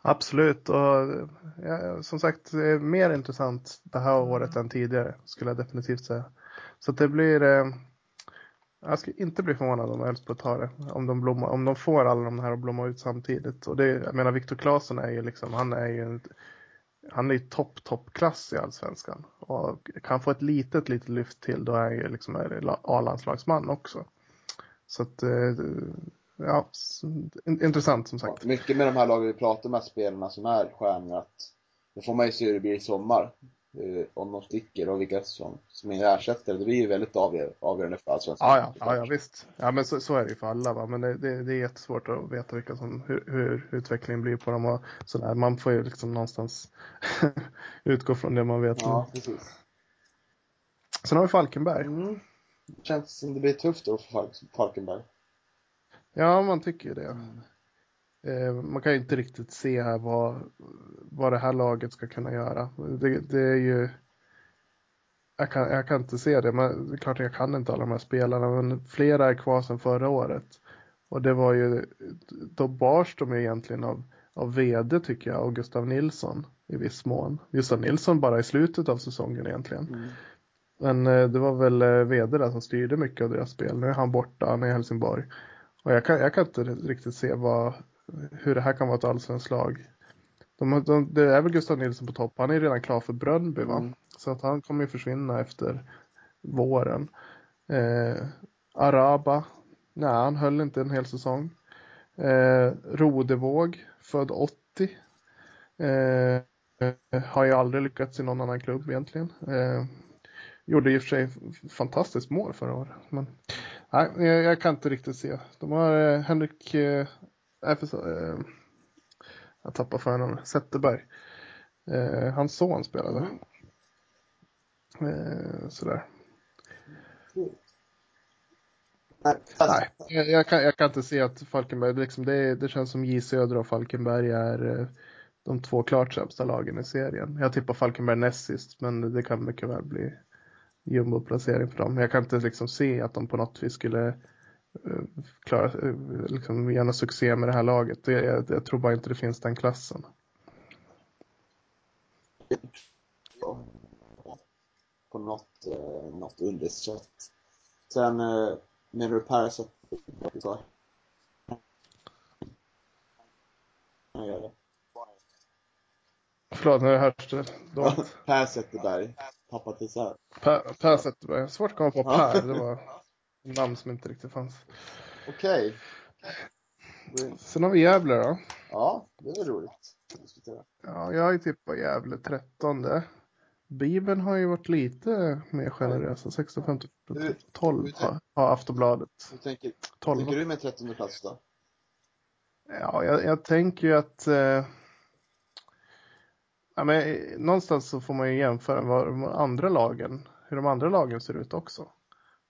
Speaker 2: Absolut och ja, som sagt det är mer intressant det här året än tidigare skulle jag definitivt säga. Så det blir eh, jag skulle inte bli förvånad om Elfsborg tar det. Om de, blommar, om de får alla de här att blomma ut samtidigt. Och det, jag menar Viktor Claesson är ju liksom, han är ju en, han är ju topp, toppklass i allsvenskan. Och kan få ett litet, litet lyft till då är han ju liksom A-landslagsman också. Så att eh, ja, intressant som sagt.
Speaker 1: mycket med de här lagen vi pratar med spelarna som är stjärnor att det får man ju se hur det blir i sommar. Uh, om de sticker och vilka som, som är ersättare. Det blir ju väldigt avgör, avgörande för allsvenskan.
Speaker 2: Ja, ja, ja, ja, visst. Ja, men så, så är det ju för alla. Va? Men det, det, det är jättesvårt att veta vilka som, hur, hur utvecklingen blir på dem och sådär. Man får ju liksom någonstans utgå från det man vet.
Speaker 1: Ja, precis.
Speaker 2: Sen har vi Falkenberg.
Speaker 1: Mm. Känns som det blir tufft då för Falkenberg.
Speaker 2: Ja, man tycker ju det. Eh, man kan ju inte riktigt se här vad, vad det här laget ska kunna göra. Det, det är ju... Jag kan, jag kan inte se det, men det är klart jag kan inte alla de här spelarna, men flera är kvar sedan förra året. Och det var ju, då bars de ju egentligen av, av vd tycker jag, och Gustav Nilsson i viss mån. Gustav Nilsson bara i slutet av säsongen egentligen. Mm. Men eh, det var väl eh, vd där som styrde mycket av deras spel. Nu är han borta, han är i Helsingborg. Och jag kan, jag kan inte riktigt se vad, hur det här kan vara ett allsvenskt lag. De, de, det är väl Gustav Nilsson på topp. Han är redan klar för Brönnby va? Mm. Så att han kommer ju försvinna efter våren. Eh, Araba, nej han höll inte en hel säsong. Eh, Rodevåg, född 80. Eh, har ju aldrig lyckats i någon annan klubb egentligen. Eh, gjorde i och för sig fantastiskt mål förra året. Men nej, jag, jag kan inte riktigt se. De har eh, Henrik, eh, eh, jag tappar förnamnet, Zetterberg. Eh, hans son spelade. Mm. Eh, sådär. Nej, jag, jag, kan, jag kan inte se att Falkenberg, liksom det, det känns som J Södra och Falkenberg är eh, de två klart sämsta lagen i serien. Jag tippar Falkenberg näst sist, men det kan mycket väl bli jumbo-placering för dem. Jag kan inte liksom se att de på något vis skulle uh, klara, uh, liksom göra succé med det här laget. Det, jag, jag, tror bara inte det finns den klassen.
Speaker 1: På något, uh, något undersätt. Sen menar du Per så
Speaker 2: Han gör det. Förlåt, nu hörs det dåligt.
Speaker 1: per Zetterberg. Pappa till så här.
Speaker 2: Per, per Zetterberg. Svårt att komma på Per. Det var namn som inte riktigt fanns.
Speaker 1: Okej.
Speaker 2: Okay. Sen har vi Gävle då.
Speaker 1: Ja, det är roligt att diskutera.
Speaker 2: Ja, jag har ju tippat Gävle 13. Bibeln har ju varit lite mer generösa. 16, 15, 12 har, Aftonbladet.
Speaker 1: Hur tänker, 12. tänker du med 13 plats då?
Speaker 2: Ja, jag, jag tänker ju att eh, Ja, men, någonstans så får man ju jämföra vad de andra lagen, hur de andra lagen ser ut också.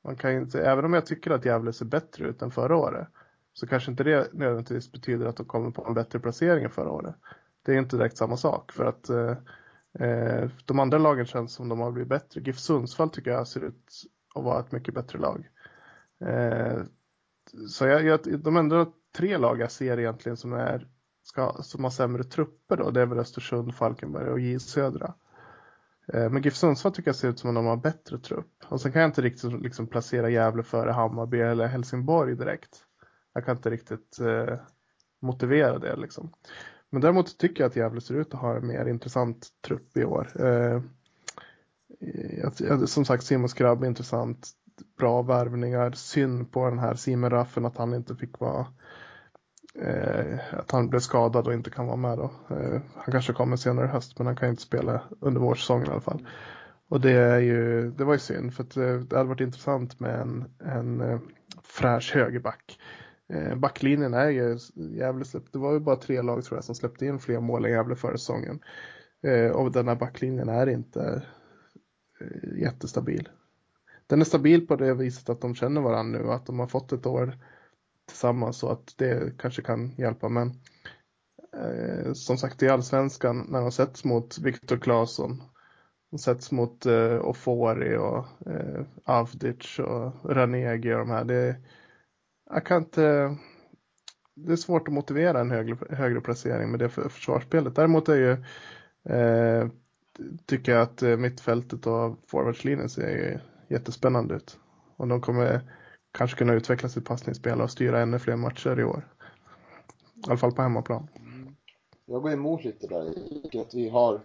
Speaker 2: Man kan inte, även om jag tycker att Gävle ser bättre ut än förra året så kanske inte det nödvändigtvis betyder att de kommer på en bättre placering än förra året. Det är inte direkt samma sak för att eh, eh, de andra lagen känns som de har blivit bättre. GIF Sundsvall tycker jag ser ut att vara ett mycket bättre lag. Eh, så jag, jag, de enda tre lag jag ser egentligen som, är, ska, som har sämre trupper då, det är väl Östersund, Falkenberg och J Södra. Eh, men GIF Sundsvall tycker jag ser ut som att de har bättre trupp. Och sen kan jag inte riktigt liksom placera Gävle före Hammarby eller Helsingborg direkt. Jag kan inte riktigt eh, motivera det liksom. Men däremot tycker jag att Gävle ser ut att ha en mer intressant trupp i år. Eh, som sagt, Simon Skrabb är intressant. Bra värvningar. Synd på den här Simon Raffen att han inte fick vara Eh, att han blev skadad och inte kan vara med då. Eh, han kanske kommer senare i höst men han kan inte spela under vårsäsongen i alla fall. Och det är ju, det var ju synd för att eh, det hade varit intressant med en, en eh, fräsch högerback. Eh, backlinjen är ju jävligt släppt. Det var ju bara tre lag tror jag som släppte in fler mål än Gävle förra säsongen. Eh, och den här backlinjen är inte eh, jättestabil. Den är stabil på det viset att de känner varandra nu, att de har fått ett år tillsammans så att det kanske kan hjälpa. Men eh, som sagt i allsvenskan när de sätts mot Viktor Claesson, de sätts mot eh, Ofori och eh, Avdic och Ranegi och de här. Det, jag kan inte, det är svårt att motivera en högre, högre placering med det för försvarsspelet. Däremot är ju, eh, tycker jag att eh, mittfältet och forwardslinjen ser jättespännande ut. Och de kommer kanske kunna utveckla sitt passningsspel och styra ännu fler matcher i år. I alla fall på hemmaplan. Mm.
Speaker 1: Jag går emot lite där. Jag att vi har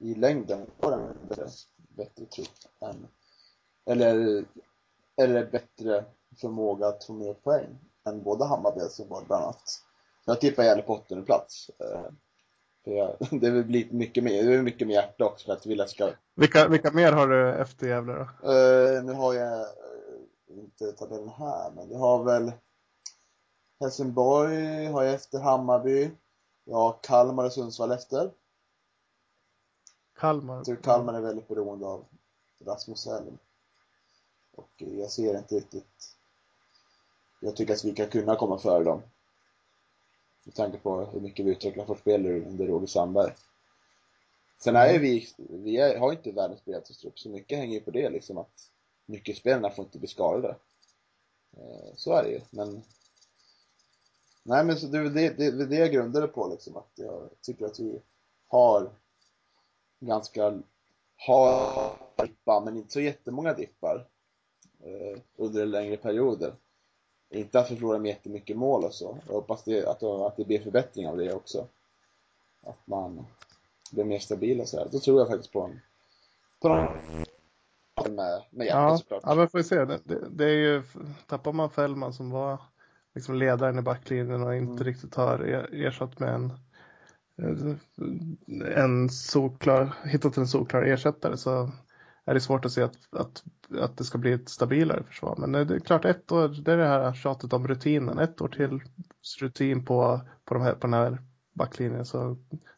Speaker 1: i längden har en bättre, bättre trupp än, eller, eller bättre förmåga att få mer poäng än både Hammarby och Helsingborg bland annat. Jag tippar Gävle på åttonde plats. Eh, för jag, det vill bli mycket mer, det är mycket med hjärta också för att vilja ska...
Speaker 2: Vilka, vilka mer har du efter Gävle då?
Speaker 1: Uh, nu har jag inte tabellen här, men jag har väl Helsingborg har jag efter Hammarby. Jag har Kalmar och Sundsvall efter.
Speaker 2: Kalmar?
Speaker 1: Jag tror Kalmar är väldigt beroende av Rasmus Elm. Och jag ser inte riktigt jag tycker att vi kan kunna komma före dem. Med tanke på hur mycket vi utvecklar vårt spel under Roger Sandberg. Sen är vi, vi är, har inte världens bredaste trupp, så mycket hänger ju på det liksom att nyckelspelarna får inte bli skadade. Eh, så är det ju, men Nej men så det är det, det, det jag grundade på liksom, att jag tycker att vi har ganska, har dippar, men inte så jättemånga dippar eh, under längre perioder. Inte att vi förlorar med jättemycket mål och så. Jag hoppas det, att, att det blir förbättring av det också. Att man blir mer stabil och så här. Då tror jag faktiskt på en, på någon med, med hjärtat
Speaker 2: ja,
Speaker 1: såklart.
Speaker 2: Ja, men får vi se. Det, det, det, är ju, tappar man Fällman som var liksom ledaren i backlinjen och inte mm. riktigt har ersatt med en en solklar, hittat en solklar ersättare så är det svårt att se att, att, att det ska bli ett stabilare försvar. Men det är klart, ett år, det är det här tjatet om rutinen. Ett år till rutin på, på, de här, på den här backlinjen. Så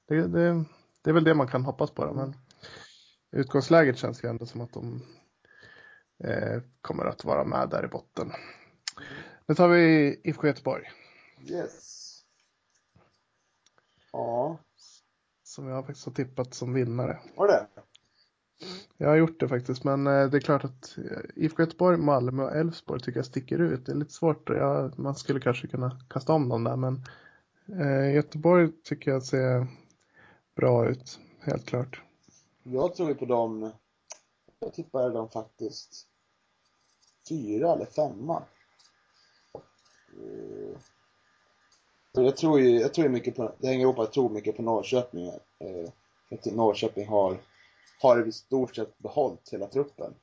Speaker 2: det, det, det är väl det man kan hoppas på. Då. Men utgångsläget känns ju ändå som att de kommer att vara med där i botten. Nu tar vi IFK Göteborg.
Speaker 1: Yes. Ja.
Speaker 2: Som jag faktiskt har tippat som vinnare.
Speaker 1: Var det?
Speaker 2: Jag har gjort det faktiskt, men eh, det är klart att eh, IFK Göteborg, Malmö och Elfsborg tycker jag sticker ut. Det är lite svårt. Ja, man skulle kanske kunna kasta om dem där, men eh, Göteborg tycker jag ser bra ut, helt klart.
Speaker 1: Jag tror ju på dem, jag tippar dem faktiskt fyra eller femma. Eh, jag tror ju, jag tror mycket på, det hänger ihop att jag tror mycket på Norrköping. Eh, för att Norrköping har har i stort sett behållit hela truppen.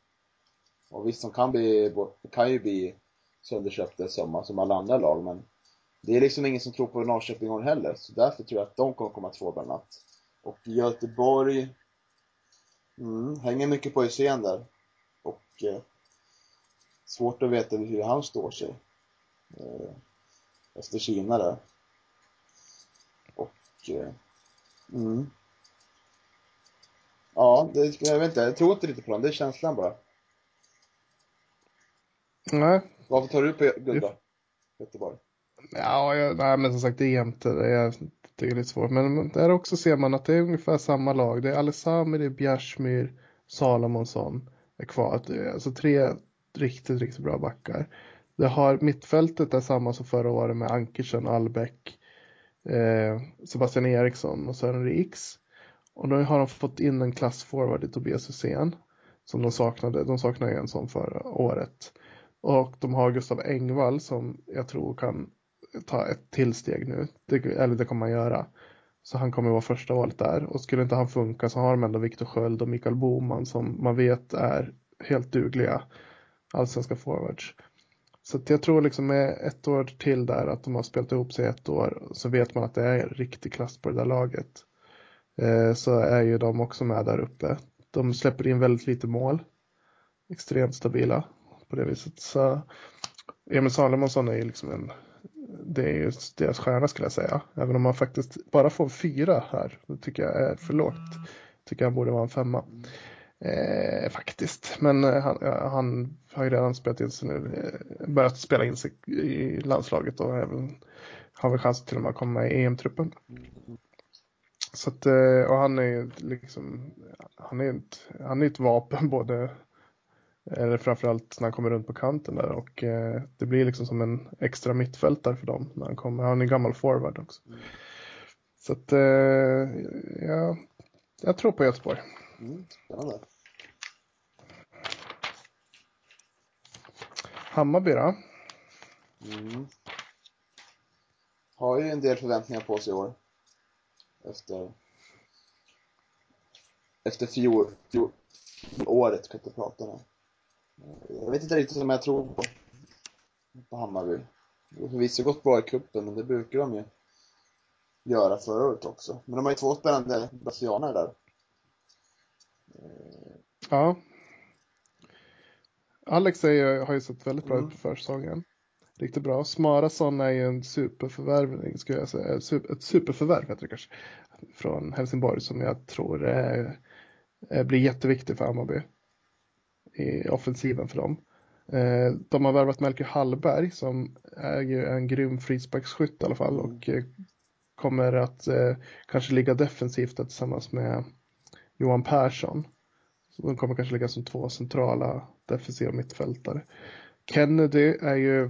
Speaker 1: Och visst, de kan, bli, kan ju bli sönderköpta som, som alla andra lag, men det är liksom ingen som tror på Norrköping i år heller, så därför tror jag att de kommer komma två bland annat. Och Göteborg, mm, hänger mycket på Hysén där. Och eh, svårt att veta hur han står sig. Eh, efter Kina där. Och, eh, mm. Ja, det, jag vet inte. Jag tror inte riktigt på dem. Det är känslan bara.
Speaker 2: Nej.
Speaker 1: Varför tar du på då? Göteborg?
Speaker 2: Ja, jag, nej, men som sagt det är jämte. Det är, det är lite svårt. Men där också ser man att det är ungefär samma lag. Det är Alessami, det är Bjärsmyr, Salomonsson är kvar. Alltså tre riktigt, riktigt bra backar. Det har mittfältet är samma som förra året med Ankersen, Albeck, eh, Sebastian Eriksson och Sören Riks. Och nu har de fått in en klassforward i Tobias Hysén som de saknade. De saknade en sån förra året. Och de har Gustav Engvall som jag tror kan ta ett till steg nu. Det, eller det kommer han göra. Så han kommer vara första valet där. Och skulle inte han funka så har de ändå Viktor Sköld och Mikael Boman som man vet är helt dugliga allsvenska forwards. Så jag tror liksom med ett år till där att de har spelat ihop sig ett år så vet man att det är riktig klass på det där laget. Eh, så är ju de också med där uppe. De släpper in väldigt lite mål. Extremt stabila på det viset. Så Emil Salomonsson är ju liksom en det är ju deras stjärna skulle jag säga. Även om man faktiskt bara får fyra här. Det tycker jag är för lågt. Tycker jag borde vara en femma. Eh, faktiskt. Men eh, han, han, har ju redan spelat in sig nu. Eh, börjat spela in sig i landslaget och även har väl chans till och med att komma med i EM-truppen. Så att, eh, och han är ju liksom, han är ett, han är ett vapen både eller framförallt när han kommer runt på kanten där och det blir liksom som en extra mittfältare för dem när han kommer. Han är en gammal forward också. Mm. Så att ja, jag tror på Göteborg. Mm, Hammarby då? Mm.
Speaker 1: Har ju en del förväntningar på sig i år. Efter efter fjol, fjol året kan jag inte prata om. Jag vet inte riktigt om jag tror på, på Hammarby. Det har förvisso gått bra i cupen, men det brukar de ju göra förra året också. Men de har ju två spännande brasilianer där.
Speaker 2: Ja. Alex är, har ju sett väldigt bra mm. ut på försäsongen. Riktigt bra. Smarason är ju en superförvärvning, skulle jag säga. Ett superförvärv heter det kanske. Från Helsingborg som jag tror är, blir jätteviktig för Hammarby i offensiven för dem. Eh, de har värvat Melker Hallberg som är ju en grym frisparksskytt i alla fall och eh, kommer att eh, kanske ligga defensivt tillsammans med Johan Persson. De kommer kanske ligga som två centrala defensiva mittfältare. Kennedy är ju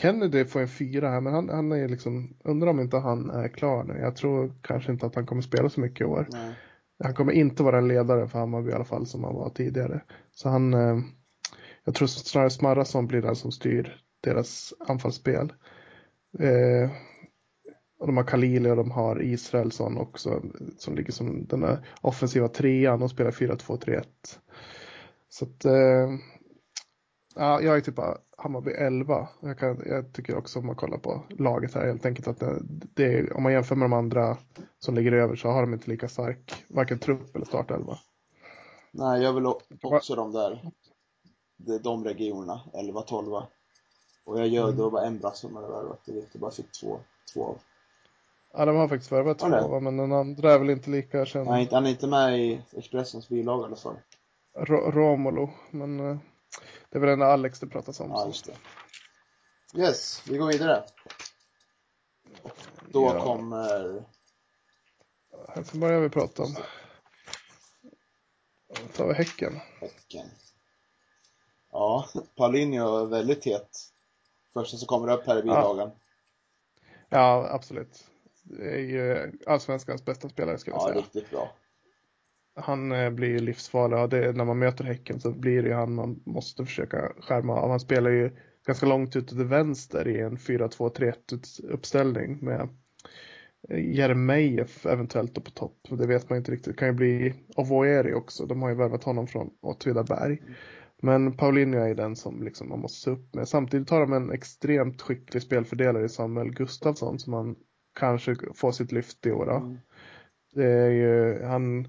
Speaker 2: Kennedy får en fyra här men han, han är liksom, undrar om inte han är klar nu. Jag tror kanske inte att han kommer spela så mycket i år. Nej. Han kommer inte vara en ledare för Hammarby i alla fall som han var tidigare. Så han, eh, jag tror snarare Smarrason blir den som styr deras anfallsspel. Eh, och de har Khalili och de har Israelsson också som ligger som den där offensiva trean och spelar 4-2-3-1. Så att, eh, ja, jag är typ Hammarby 11. Jag, kan, jag tycker också om man kollar på laget här helt enkelt att det, det om man jämför med de andra som ligger över så har de inte lika stark varken trupp eller startelva.
Speaker 1: Nej, jag vill också de där, de regionerna, 11, 12. Och jag gör mm. då bara en brass som hade värvat, det vet jag bara fick två, två av.
Speaker 2: Ja, de har faktiskt värvat två, ja, men den andra är väl inte lika känd.
Speaker 1: Nej, han är inte med i Expressens bilaga i alla fall.
Speaker 2: Romolo, men eh, det är väl den Alex det pratas om.
Speaker 1: Ja, just det. Yes, vi går vidare. Då ja. kommer...
Speaker 2: Helsingborg har vi pratat om. Då tar vi Häcken.
Speaker 1: Häcken. Ja, Paulinho är väldigt het. Första som kommer upp här i bilagan.
Speaker 2: Ja, ja absolut. Är ju allsvenskans bästa spelare skulle jag säga.
Speaker 1: Ja, riktigt bra
Speaker 2: han eh, blir ju livsfarlig och det, när man möter Häcken så blir det ju han man måste försöka skärma av. Han spelar ju ganska långt ut till vänster i en 4-2-3-1 uppställning med eh, Jeremejeff eventuellt på topp. Det vet man inte riktigt. Det kan ju bli Avoeri också. De har ju värvat honom från Åtvidaberg. Men Paulinho är den som liksom man måste se upp med. Samtidigt har de en extremt skicklig spelfördelare i Samuel Gustafsson som man kanske får sitt lyft i år. Mm. Det är ju, han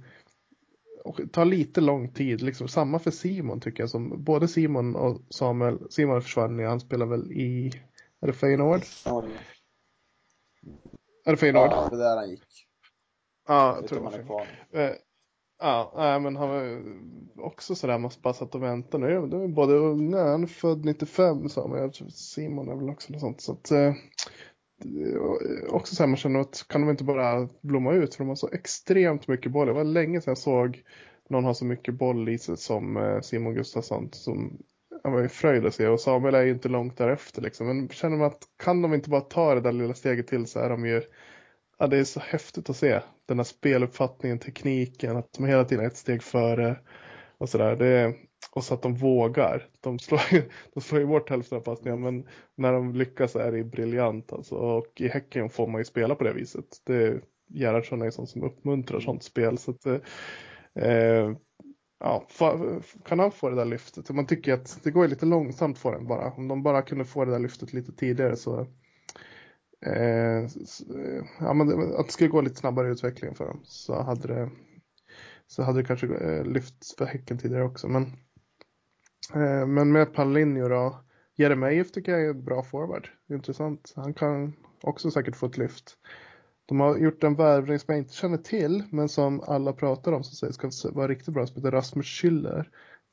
Speaker 2: och tar lite lång tid, liksom samma för Simon tycker jag som både Simon och Samuel, Simon försvann ju, han spelar väl i, är det Feyenoord? Ja. Är det Feyenoord?
Speaker 1: Ja, det där han gick.
Speaker 2: Ja, jag, tror det var eh, Ja, nej, men han var också sådär, måste bara satt och vänta nu. De är både unga, han är född 95 Samuel, Simon är väl också något sånt. Så att, eh, Eh, också så här, man känner att kan de inte bara blomma ut för de har så extremt mycket boll. Det var länge sedan jag såg någon ha så mycket boll i sig som eh, Simon Gustafsson som han var ju fröjd att se och Samuel är ju inte långt därefter liksom. Men känner man att kan de inte bara ta det där lilla steget till så är de ju Ja, det är så häftigt att se den här speluppfattningen, tekniken, att de hela tiden är ett steg före och sådär. Och så att de vågar. De slår, de slår ju bort hälften av passningarna men när de lyckas är det briljant alltså. Och i Häcken får man ju spela på det viset. Det, Gerhardsson är ju sån som uppmuntrar sånt spel. Så att, eh, ja, kan han få det där lyftet? Man tycker att det går lite långsamt för en bara. Om de bara kunde få det där lyftet lite tidigare så eh, ja, men att det skulle gå lite snabbare i utvecklingen för dem så hade det så hade det kanske eh, lyfts för Häcken tidigare också. Men, eh, men med Palinho då. Jeremejeff tycker jag är en bra forward. Intressant. Han kan också säkert få ett lyft. De har gjort en värvning som jag inte känner till, men som alla pratar om, som säger ska vara riktigt bra, som heter Rasmus Schüller,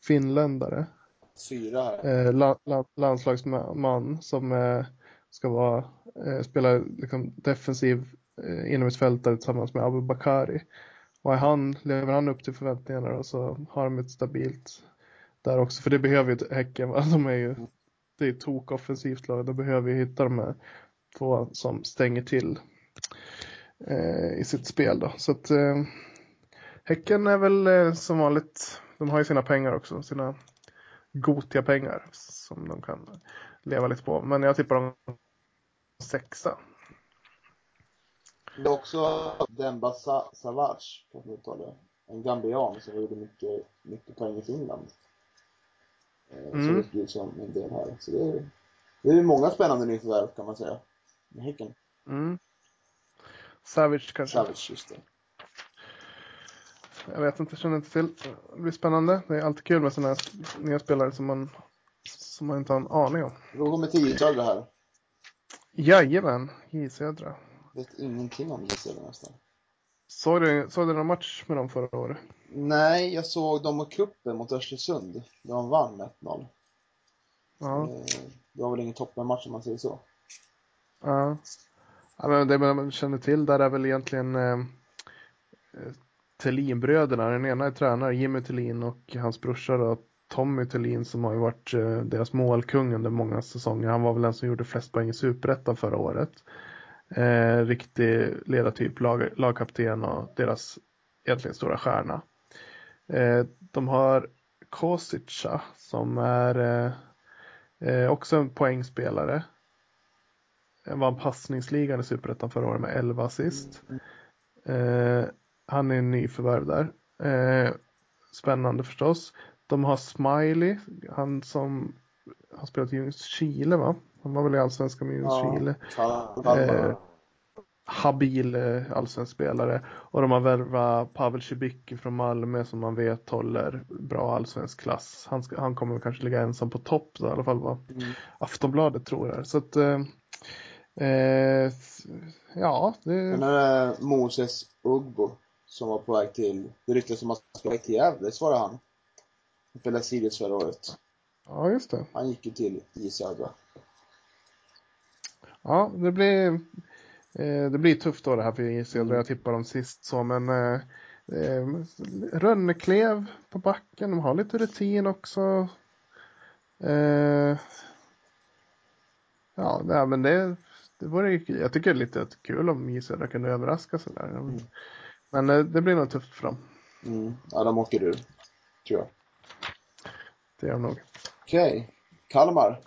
Speaker 2: finländare.
Speaker 1: Syra.
Speaker 2: Eh, la, la, landslagsman som eh, ska vara, eh, spela liksom, defensiv eh, inomhusfältare tillsammans med Abu Bakari. Och är han, lever han upp till förväntningarna och så har de ett stabilt där också. För det behöver ju Häcken. De är ju, det är tok offensivt lag. De behöver ju hitta de här två som stänger till eh, i sitt spel då. Så att eh, Häcken är väl eh, som vanligt, de har ju sina pengar också, sina gotiga pengar som de kan leva lite på. Men jag tippar dem sexa.
Speaker 1: Det är också Demba Savage, på att uttala En gambian som gjorde mycket, mycket poäng i Finland. Eh, mm. Så det blir som en del här. Så det är, det är många spännande nyförvärv kan man säga. Med Häcken.
Speaker 2: Mm. Savage kanske?
Speaker 1: Savage, just det.
Speaker 2: Jag vet inte, känner inte till. Det blir spännande. Det är alltid kul med sådana här nya spelare som man, som man inte har en aning om.
Speaker 1: Då kommer tio södra här.
Speaker 2: Jajamän, J Södra.
Speaker 1: Vet ingenting om J Södra nästan.
Speaker 2: Såg du, såg du någon match med dem förra året?
Speaker 1: Nej, jag såg dem i cupen mot Östersund. De vann 1-0. Ja. Eh, det var väl ingen toppenmatch om man säger så.
Speaker 2: Ja. ja men det man känner till där är väl egentligen eh, eh Thelin-bröderna. Den ena är tränare, Jimmy Thelin och hans brorsa då, Tommy Thelin som har ju varit eh, deras målkung under många säsonger. Han var väl den som gjorde flest poäng i Superettan förra året. Eh, riktig ledartyp, lag, lagkapten och deras egentligen stora stjärna. Eh, de har Kosica som är eh, eh, också en poängspelare. Han vann passningsligan i Superettan förra året med 11 assist. Eh, han är en nyförvärv där. Eh, spännande förstås. De har Smiley, han som har spelat i Chile va? Han var väl i Allsvenskan med ja, Chile. Eh, habil eh, allsvensk spelare. Och de har värvat Pavel Cibicki från Malmö som man vet håller bra allsvensk klass. Han, ska, han kommer kanske ligga ensam på topp i alla fall vad mm. Aftonbladet tror jag. Så att eh, eh, ja. Det...
Speaker 1: Sen är det Moses Ugbo som var på väg till, det ryktas som att han ska till Gävle, svarade han. Han spelade Sirius förra året.
Speaker 2: Ja, just det.
Speaker 1: Han gick ju till i Södra.
Speaker 2: Ja, det blir, eh, det blir tufft då det här för Södra. Mm. Jag tippar dem sist så, men eh, eh, Rönneklev på backen, de har lite rutin också. Ja, nej, men det, det vore, jag tycker det är lite kul om J Södra kunde överraska sådär. Mm. Men det blir nog tufft för dem.
Speaker 1: Mm. Ja, de åker ur, tror jag.
Speaker 2: Det gör de nog.
Speaker 1: Okej. Okay. Kalmar.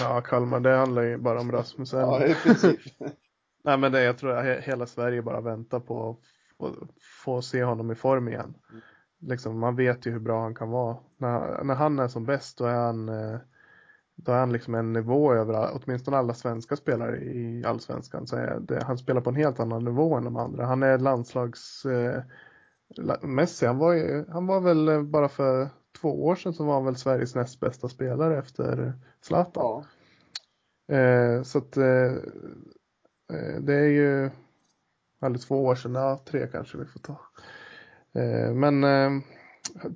Speaker 2: Ja, Kalmar, det handlar ju bara om Rasmus
Speaker 1: Ja, i princip.
Speaker 2: Nej, men det, jag tror att hela Sverige bara väntar på att få se honom i form igen. Mm. Liksom, man vet ju hur bra han kan vara. När, när han är som bäst då är han, eh, då är han liksom en nivå över åtminstone alla svenska spelare i allsvenskan. Så det, han spelar på en helt annan nivå än de andra. Han är landslags eh, Messi, han var, ju, han var väl bara för två år sedan så var han väl Sveriges näst bästa spelare efter Zlatan. Ja. Eh, så att eh, eh, det är ju eller två år sedan, ja tre kanske vi får ta. Eh, men eh,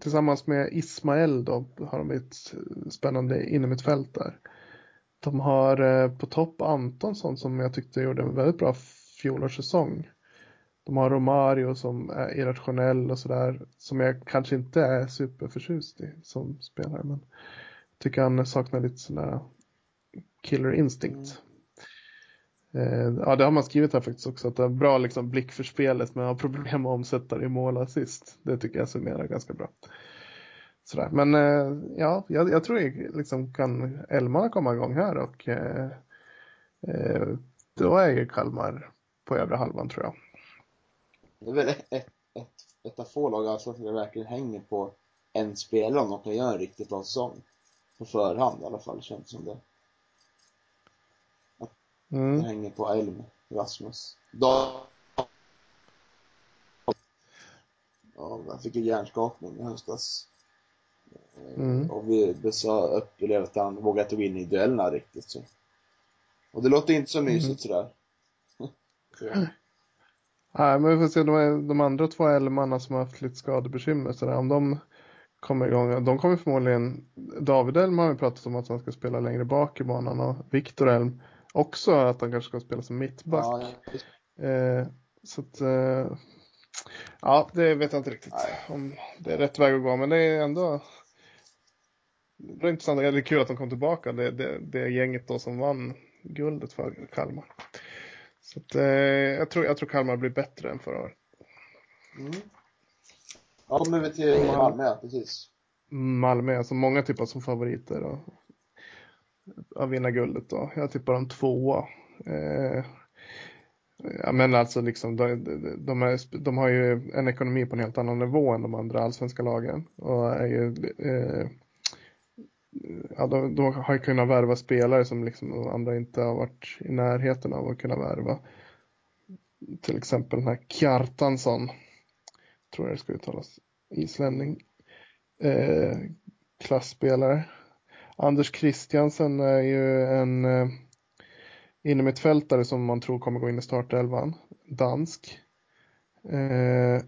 Speaker 2: tillsammans med Ismael då har de ett spännande inom ett fält där. De har eh, på topp Antonsson som jag tyckte gjorde en väldigt bra fjolårssäsong. De har Romario som är irrationell och sådär. Som jag kanske inte är superförtjust i som spelare. Men jag tycker han saknar lite där killer instinct. Mm. ja, det har man skrivit här faktiskt också. Att det är bra liksom, blick för spelet men har problem att omsätta det i mål assist. Det tycker jag summerar ganska bra. Sådär. Men eh, ja, jag, jag tror jag liksom kan Elmarna komma igång här och eh, eh, då är ju Kalmar på övre halvan tror jag.
Speaker 1: Det är väl ett, ett, ett, ett av få lag alltså som verkligen hänger på en spelare om de kan göra en riktigt bra säsong. På förhand i alla fall, känns som det. Att mm. det hänger på Elm, Rasmus. Då... Ja, han fick ju hjärnskakning i höstas. Mm. Och vi upplevde att han vågade inte gå in i duellerna riktigt så. Och det låter inte så mysigt mm. sådär.
Speaker 2: Nej, men vi får se de, de andra två älmarna som har haft lite skadebekymmer sådär, om de kommer igång. De kommer förmodligen, David Elm har ju pratat om att han ska spela längre bak i banan och Viktor Elm också att han kanske ska spela som mittback. Ja, eh, så att, eh, ja, det vet jag inte riktigt Nej. om det är rätt väg att gå, men det är ändå det är intressant, det är kul att de kom tillbaka, det, det, det gänget då som vann guldet för Kalmar. Så att, eh, jag, tror, jag tror Kalmar blir bättre än förra året.
Speaker 1: Mm. Ja, kommer vi till Malmö, precis.
Speaker 2: Malmö, alltså många tippar som favoriter och, att vinna guldet då. Jag tippar dem tvåa. Eh, ja, men alltså liksom, de, de, är, de, har ju en ekonomi på en helt annan nivå än de andra allsvenska lagen. Och är ju eh, ja, de, då har kunnat värva spelare som liksom andra inte har varit i närheten av att kunna värva. Till exempel den här Kjartansson, tror jag det ska uttalas, islänning. Eh, klassspelare. Anders Christiansen är ju en eh, innermittfältare som man tror kommer gå in i startelvan. Dansk. Eh,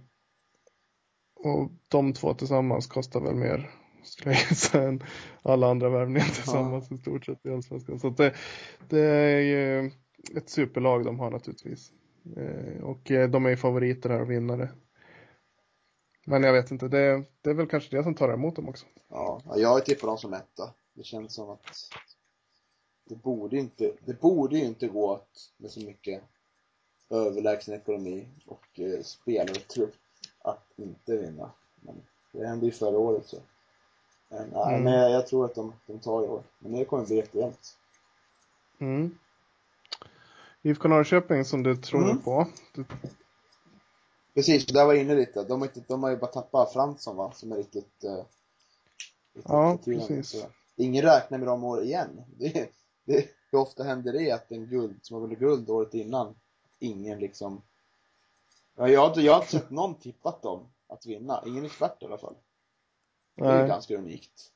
Speaker 2: och de två tillsammans kostar väl mer skulle jag gissa, än alla andra värvningar tillsammans ja. i stort sett i Allsvenskan. Så det, det, är ju ett superlag de har naturligtvis. Eh, och eh, de är ju favoriter här och vinnare. Men jag vet inte, det, det är väl kanske det som tar emot dem också.
Speaker 1: Ja, jag har tippat dem som etta. Det känns som att det borde inte, det borde ju inte gå att med så mycket överlägsen ekonomi och eh, spelartrupp att inte vinna. Men det hände ju förra året så. Men, nej, mm. men jag, jag, tror att de, de tar i år. Men det kommer bli jättejämnt.
Speaker 2: Mm. IFK Norrköping som du tror mm. på. Du...
Speaker 1: Precis, där var jag inne lite. De har, inte, de har ju bara tappat Fransson va, som är riktigt... Uh,
Speaker 2: riktigt ja, precis. Så.
Speaker 1: Ingen räknar med dem år igen. Det, det, hur ofta händer det att en guld, som har vunnit guld året innan, ingen liksom... Ja, jag, jag har inte sett någon tippat dem att vinna. Ingen expert i alla fall. Det är ganska unikt.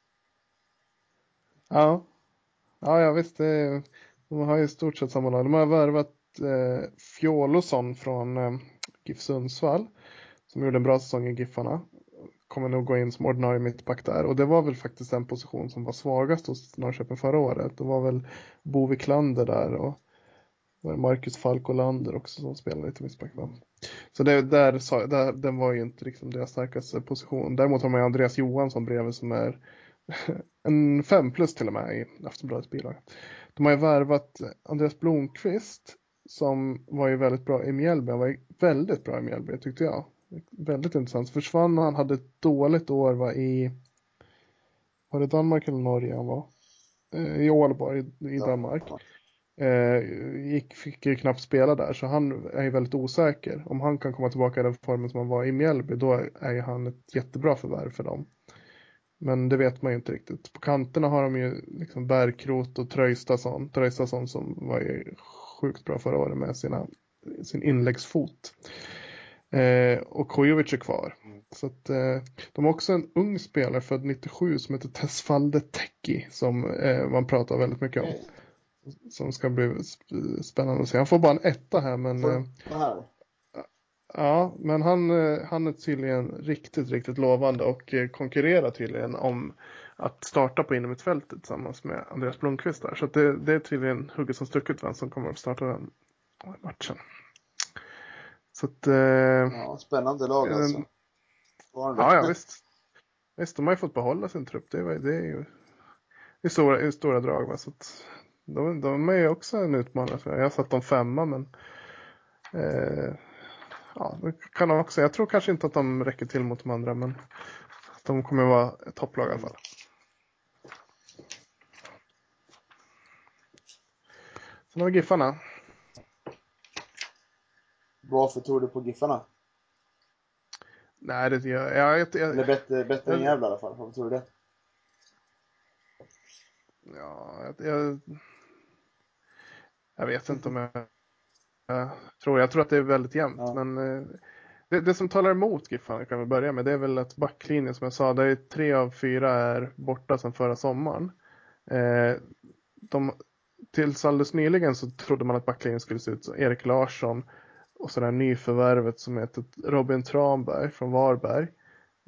Speaker 2: Ja. Ja, ja visst. Det, de har ju i stort sett samma lag. De har värvat eh, Fjolosson från eh, GIF Sundsvall. Som gjorde en bra säsong i Giffarna. Kommer nog gå in som ordinarie mittback där. Och det var väl faktiskt den position som var svagast hos Norrköping förra året. Det var väl Bo Wiklander där och var Marcus Falkolander också som spelade lite mittback. Så det, där, där, den var ju inte liksom deras starkaste position. Däremot har man ju Andreas Johansson bredvid som är en fem plus till och med i Aftonbladets bilaga. De har ju värvat Andreas Blomqvist som var ju väldigt bra i Mjällby. Han var ju väldigt bra i Mjällby tyckte jag. Väldigt intressant. Försvann han hade ett dåligt år var i var det Danmark eller Norge han var? Eh, I Ålborg i Danmark. Ja. Eh, gick, fick ju knappt spela där så han är ju väldigt osäker. Om han kan komma tillbaka i den formen som han var i Mjällby då är ju han ett jättebra förvärv för dem. Men det vet man ju inte riktigt. På kanterna har de ju liksom Bärkrot och Tröjstason. Tröjstason som var ju sjukt bra förra året med sina, sin inläggsfot. Eh, och Kojovic är kvar. Så att, eh, de har också en ung spelare född 97 som heter Tesfalde Teki som eh, man pratar väldigt mycket om som ska bli spännande att se. Han får bara en etta här men...
Speaker 1: Här.
Speaker 2: Ja, men han, eh, han är tydligen riktigt, riktigt lovande och eh, konkurrerar tydligen om att starta på innermittfältet tillsammans med Andreas Blomqvist där. Så det, det är tydligen hugget som stucket vem som kommer att starta den matchen. Så att, eh,
Speaker 1: ja, spännande lag alltså.
Speaker 2: Ja, ja visst. Visst, de har ju fått behålla sin trupp. Det är, det är ju i stora, i stora drag. Va? Så att, de, de är ju också en utmanare. Jag har satt dem femma men eh, ja, det kan de också. Jag tror kanske inte att de räcker till mot de andra men de kommer vara ett topplag i alla fall. Sen har vi Giffarna.
Speaker 1: Varför tror du på Giffarna?
Speaker 2: Nej, det gör jag. jag, jag
Speaker 1: Eller bättre, bättre än Gävle i alla fall. Varför tror du det?
Speaker 2: Ja, jag, jag, jag vet inte om jag, jag, tror. Jag tror att det är väldigt jämnt. Ja. Men eh, det, det, som talar emot Giffarna kan vi börja med. Det är väl att backlinjen som jag sa. Det är tre av fyra är borta sedan förra sommaren. Eh, de, tills alldeles nyligen så trodde man att backlinjen skulle se ut som Erik Larsson och så det här nyförvärvet som heter Robin Tranberg från Varberg.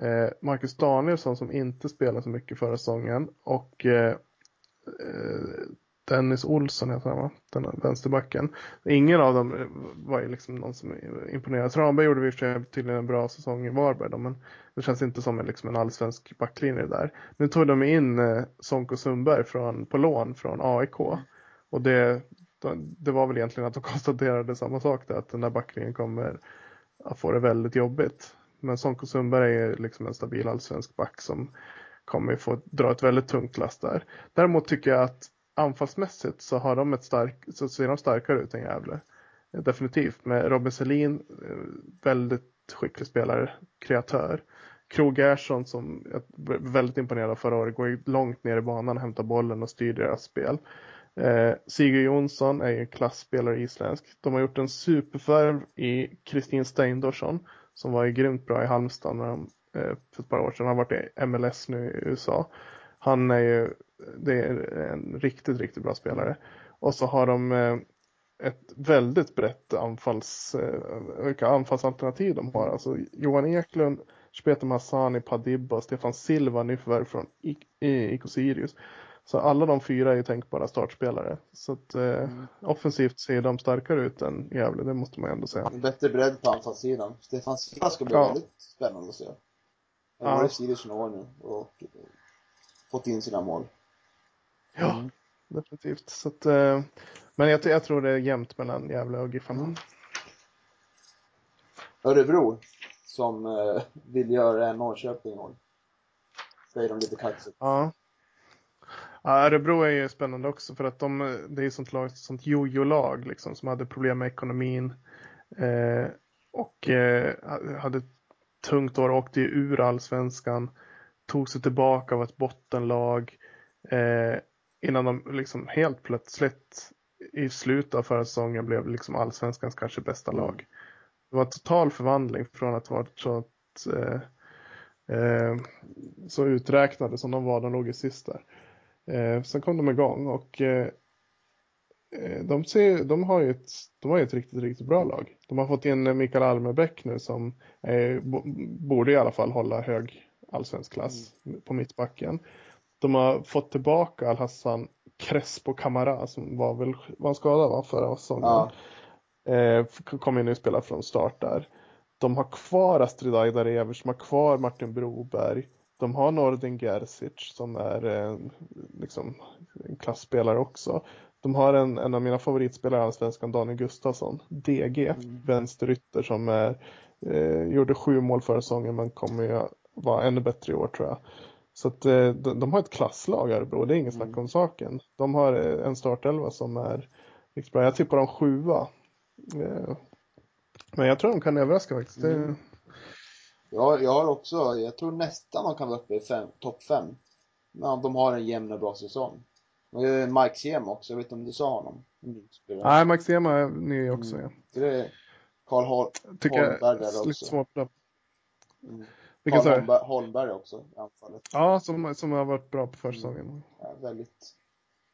Speaker 2: Eh, Marcus Danielsson som inte spelade så mycket förra säsongen och Dennis Olsson heter han va? Den vänsterbacken. Ingen av dem eh, var ju liksom någon som imponerade. Tranberg gjorde vi för tydligen en bra säsong i Varberg då, men det känns inte som en, liksom en allsvensk backlinje där. Nu tog de in eh, Sonko Sundberg från, på lån från AIK. Och det, det var väl egentligen att de konstaterade samma sak där, att den där backlinjen kommer att få det väldigt jobbigt. Men Sonko Sundberg är liksom en stabil allsvensk back som kommer få dra ett väldigt tungt last där. Däremot tycker jag att anfallsmässigt så har de ett stark, så ser de starkare ut än Gävle. Definitivt med Robin Selin, eh, väldigt skicklig spelare, kreatör. Krog Gerson som jag väldigt imponerad av förra året, går långt ner i banan, hämtar bollen och styr deras spel. Eh, Sigurd Jonsson är en klassspelare isländsk. De har gjort en superfärv i Kristin Steindorsson som var grymt bra i Halmstad när de, eh, för ett par år sedan. Han har varit i MLS nu i USA. Han är ju det är en riktigt, riktigt bra spelare. Och så har de eh, ett väldigt brett anfalls, eh, vilka anfallsalternativ de har. Alltså Johan Eklund, Shpeter Massani, Padibba Stefan Silva nyförvärv från IK Sirius. Så alla de fyra är tänkbara startspelare. Så att eh, mm. offensivt ser de starkare ut än Gävle, det måste man ändå säga.
Speaker 1: Bättre bredd på anfallssidan. Stefan Silva ska bli ja. väldigt spännande att se. Han har varit i Sirius några år nu och fått in sina mål.
Speaker 2: Ja, mm. definitivt. Så att, eh, men jag, jag, tror det är jämnt mellan Gävle och Giffarna. Mm.
Speaker 1: Örebro, som eh, vill göra Norrköping och säger de lite kaxigt.
Speaker 2: Ja. Ja, Örebro är ju spännande också för att de, det är ett sånt lag, sånt jojo-lag liksom som hade problem med ekonomin. Eh, och eh, hade ett tungt år, åkte ju ur allsvenskan, tog sig tillbaka av ett bottenlag. Eh, innan de liksom helt plötsligt i slutet av förra säsongen blev liksom allsvenskans kanske bästa mm. lag. Det var en total förvandling från att vara så, att, eh, eh, så uträknade som de var, de låg i sist där. Eh, sen kom de igång och eh, eh de, ser, de, har ju ett, de har ett riktigt, riktigt bra lag. De har fått in Mikael Almebäck nu som borde i alla fall hålla hög allsvensk klass mm. på mittbacken. De har fått tillbaka Al-Hassan Crespo Camara som var väl var skadad va, förra säsongen. Ja. Eh, kom in och spela från start där. De har kvar Astrid Aydar Evers, de har kvar Martin Broberg. De har Nordin Gerzic som är eh, liksom, en klassspelare också. De har en, en av mina favoritspelare i Allsvenskan, Daniel Gustafsson, DG, mm. vänsterytter som är, eh, gjorde sju mål förra säsongen men kommer ju vara ännu bättre i år tror jag. Så att eh, de, de har ett klasslag Örebro, det är inget mm. snack om saken. De har eh, en startelva som är riktigt bra. Jag tippar dem sjua. Eh, men jag tror de kan överraska faktiskt. Mm.
Speaker 1: Ja, jag har också, jag tror nästan de kan vara uppe i topp fem. Men de har en jämn och bra säsong. Och Mike Sema också, jag vet inte om du sa honom?
Speaker 2: Nej, Mike Sema är ny också mm. ja.
Speaker 1: Det är Karl Hol Holmberg där också. Lite mm. Vilken Carl Holmberg, Holmberg också i anfallet.
Speaker 2: Ja, som, som har varit bra på försäsongen. Mm.
Speaker 1: Ja, väldigt.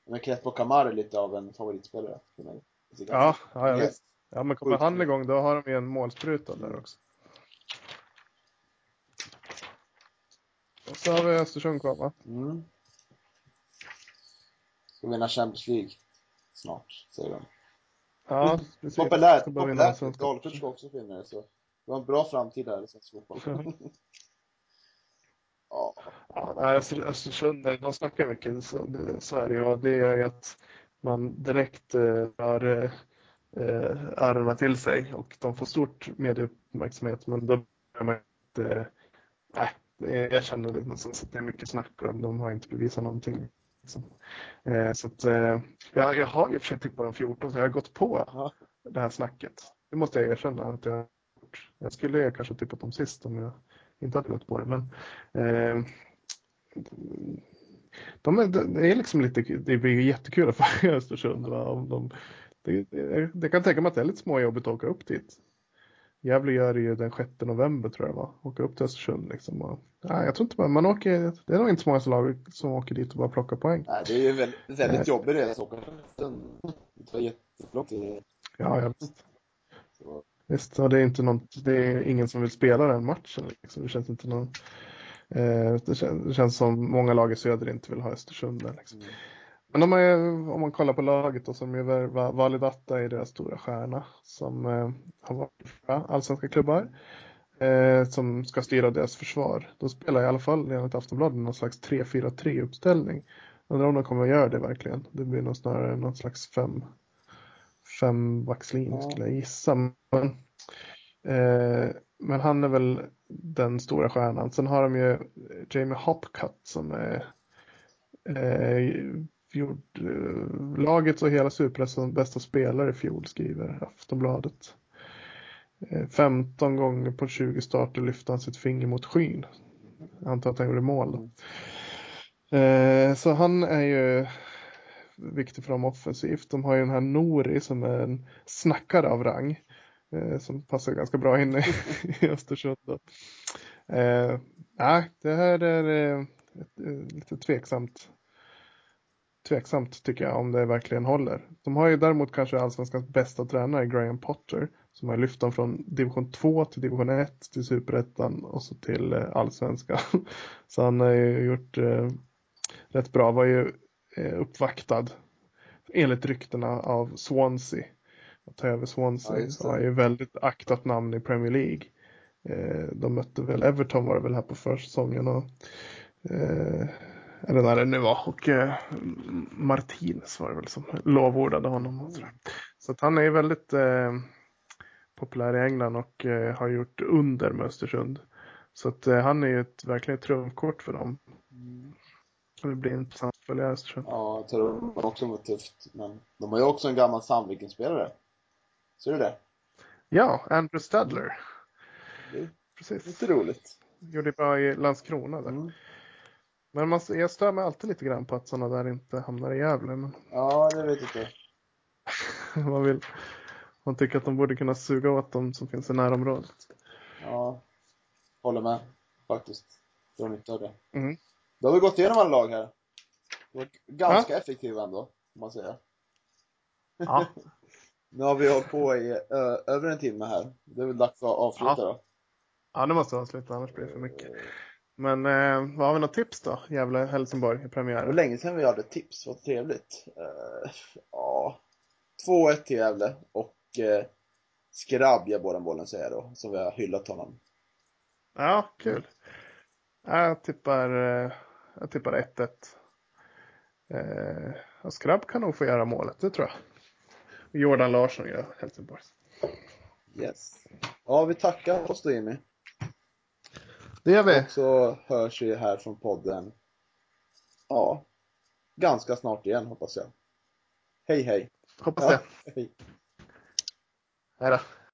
Speaker 1: Men Crespo Camar är lite av en favoritspelare för mig.
Speaker 2: Ja, ja, jag vet. Ja, men kommer han igång då har de ju en målspruta där också. så har vi Östersund kvar va?
Speaker 1: Mm. Ska vinna Champions League snart, säger de.
Speaker 2: Ja, precis.
Speaker 1: Populärt, populärt. Dalkurd ska också finna det, så det var en bra framtid där i svensk fotboll.
Speaker 2: Mhm.
Speaker 1: ja.
Speaker 2: Ja, nej, Öster- Östersund, de snackar mycket ju. Och det gör ju att man direkt eh, drar eh, eh, öronen till sig och de får stort medieuppmärksamhet. Men då börjar man inte... Det- jag känner det nästan så att det är mycket snack och de har inte bevisat någonting. Liksom. Eh, så att, eh, jag, jag har ju försökt tippa de 14 så jag har gått på det här snacket. Det måste jag erkänna att jag gjort. Jag skulle kanske tippat dem sist om jag inte hade gått på det. Men, eh, de är, det är liksom lite, det blir ju jättekul att i Östersund. Va? Om de, det, det, det kan tänka mig att det är lite småjobbigt att åka upp dit. Gävle gör det ju den 6 november tror jag va? Åka upp till Östersund liksom. Och, nej, jag tror inte man, man åker, det är nog inte så många lag som åker dit och bara plockar poäng.
Speaker 1: Nej, det är ju väldigt, väldigt jobbig resa att åka Östersund. Det var jättelångt till
Speaker 2: Ja, ja visst.
Speaker 1: så.
Speaker 2: Visst, det är inte något, det är ingen som vill spela den matchen. Liksom. Det känns inte någon, eh, det, känns, det känns som många lag i söder inte vill ha Östersund där. Liksom.
Speaker 1: Mm.
Speaker 2: Men de är, om man kollar på laget då, som ju Validata är deras stora stjärna som eh, har varit i allsvenska klubbar. Eh, som ska styra deras försvar. De spelar i alla fall enligt Aftonbladet någon slags 3-4-3 uppställning. Undrar om de kommer att göra det verkligen. Det blir nog snarare någon slags fem, fembackslinje
Speaker 1: Ja.
Speaker 2: skulle jag gissa. Men, eh, men han är väl den stora stjärnan. Sen har de ju Jamie Hopcutt som är eh, fjord, eh, lagets och hela superettans bästa spelare i fjol skriver Aftonbladet. Eh, 15 gånger på 20 starter lyfte han sitt finger mot skyn. Jag antar att han gjorde mål. då. Eh, så han är ju viktig för dem offensivt. De har ju den här Nori som är en snackare av rang. Eh, som passar ganska bra in i, i Östersund. Då. Eh, nej, det här är eh, ett, eh, lite tveksamt. Tveksamt tycker jag om det verkligen håller. De har ju däremot kanske allsvenskans bästa tränare Graham Potter. Som har lyft dem från division 2 till division 1 till superettan och så till eh, allsvenskan. Så han har ju gjort eh, rätt bra. Var ju uppvaktad enligt ryktena av Swansea. Att ta över
Speaker 1: Ja,
Speaker 2: Swansea. Så han är ju väldigt aktat namn i Premier League. Eh, de mötte väl Everton var det väl här på försäsongen. Och, eh, eller när det nu var. Och eh, Martinez var det väl som lovordade honom. Så att han är ju väldigt eh, populär i England och eh, har gjort under med Östersund. Så att eh, han är ju ett, verkligen ett trumfkort för dem.
Speaker 1: Mm.
Speaker 2: Det blir intressant att följa Östersund.
Speaker 1: Ja, tror det också var tufft. Men de har ju också en gammal Sandviken-spelare. Ser du det?
Speaker 2: Ja, Andrew Stadler.
Speaker 1: Det
Speaker 2: Precis.
Speaker 1: lite roligt.
Speaker 2: Gjorde bra i Landskrona där.
Speaker 1: Mm.
Speaker 2: Men man, jag stör mig alltid lite grann på att sådana där inte hamnar i Gävle. Men
Speaker 1: Ja, det vet inte.
Speaker 2: man, vill, man tycker att de borde kunna suga åt dem som finns i närområdet.
Speaker 1: Ja, håller med faktiskt. Drar nytta av det.
Speaker 2: Mm.
Speaker 1: Då har vi gått igenom alla lag här. Det ganska effektiva ändå, får man säga.
Speaker 2: Ja.
Speaker 1: Nu har vi hållit på i ö, över en timme här. Det är väl dags att avsluta
Speaker 2: Ja.
Speaker 1: då.
Speaker 2: ja, det måste avsluta annars blir det för mycket. Men eh, vad har vi något tips då? Gävle-Helsingborg i
Speaker 1: Det var
Speaker 2: premiären.
Speaker 1: länge sedan vi hade tips, vad trevligt. Uh, ja, 2-1 till Gävle och uh, Skrabb gör båda målen säger jag då, som vi har hyllat honom.
Speaker 2: Ja, kul. Jag tippar, eh, jag tippar 1-1. Eh, och Skrabb kan nog få göra målet, det tror jag. Jordan Larsson gör Helsingborg.
Speaker 1: Yes. Ja, vi tackar oss då Jimmy.
Speaker 2: Det gör vi.
Speaker 1: Och så hörs vi här från podden, ja, ganska snart igen hoppas jag. Hej hej.
Speaker 2: Hoppas det.
Speaker 1: hej.
Speaker 2: Hej då.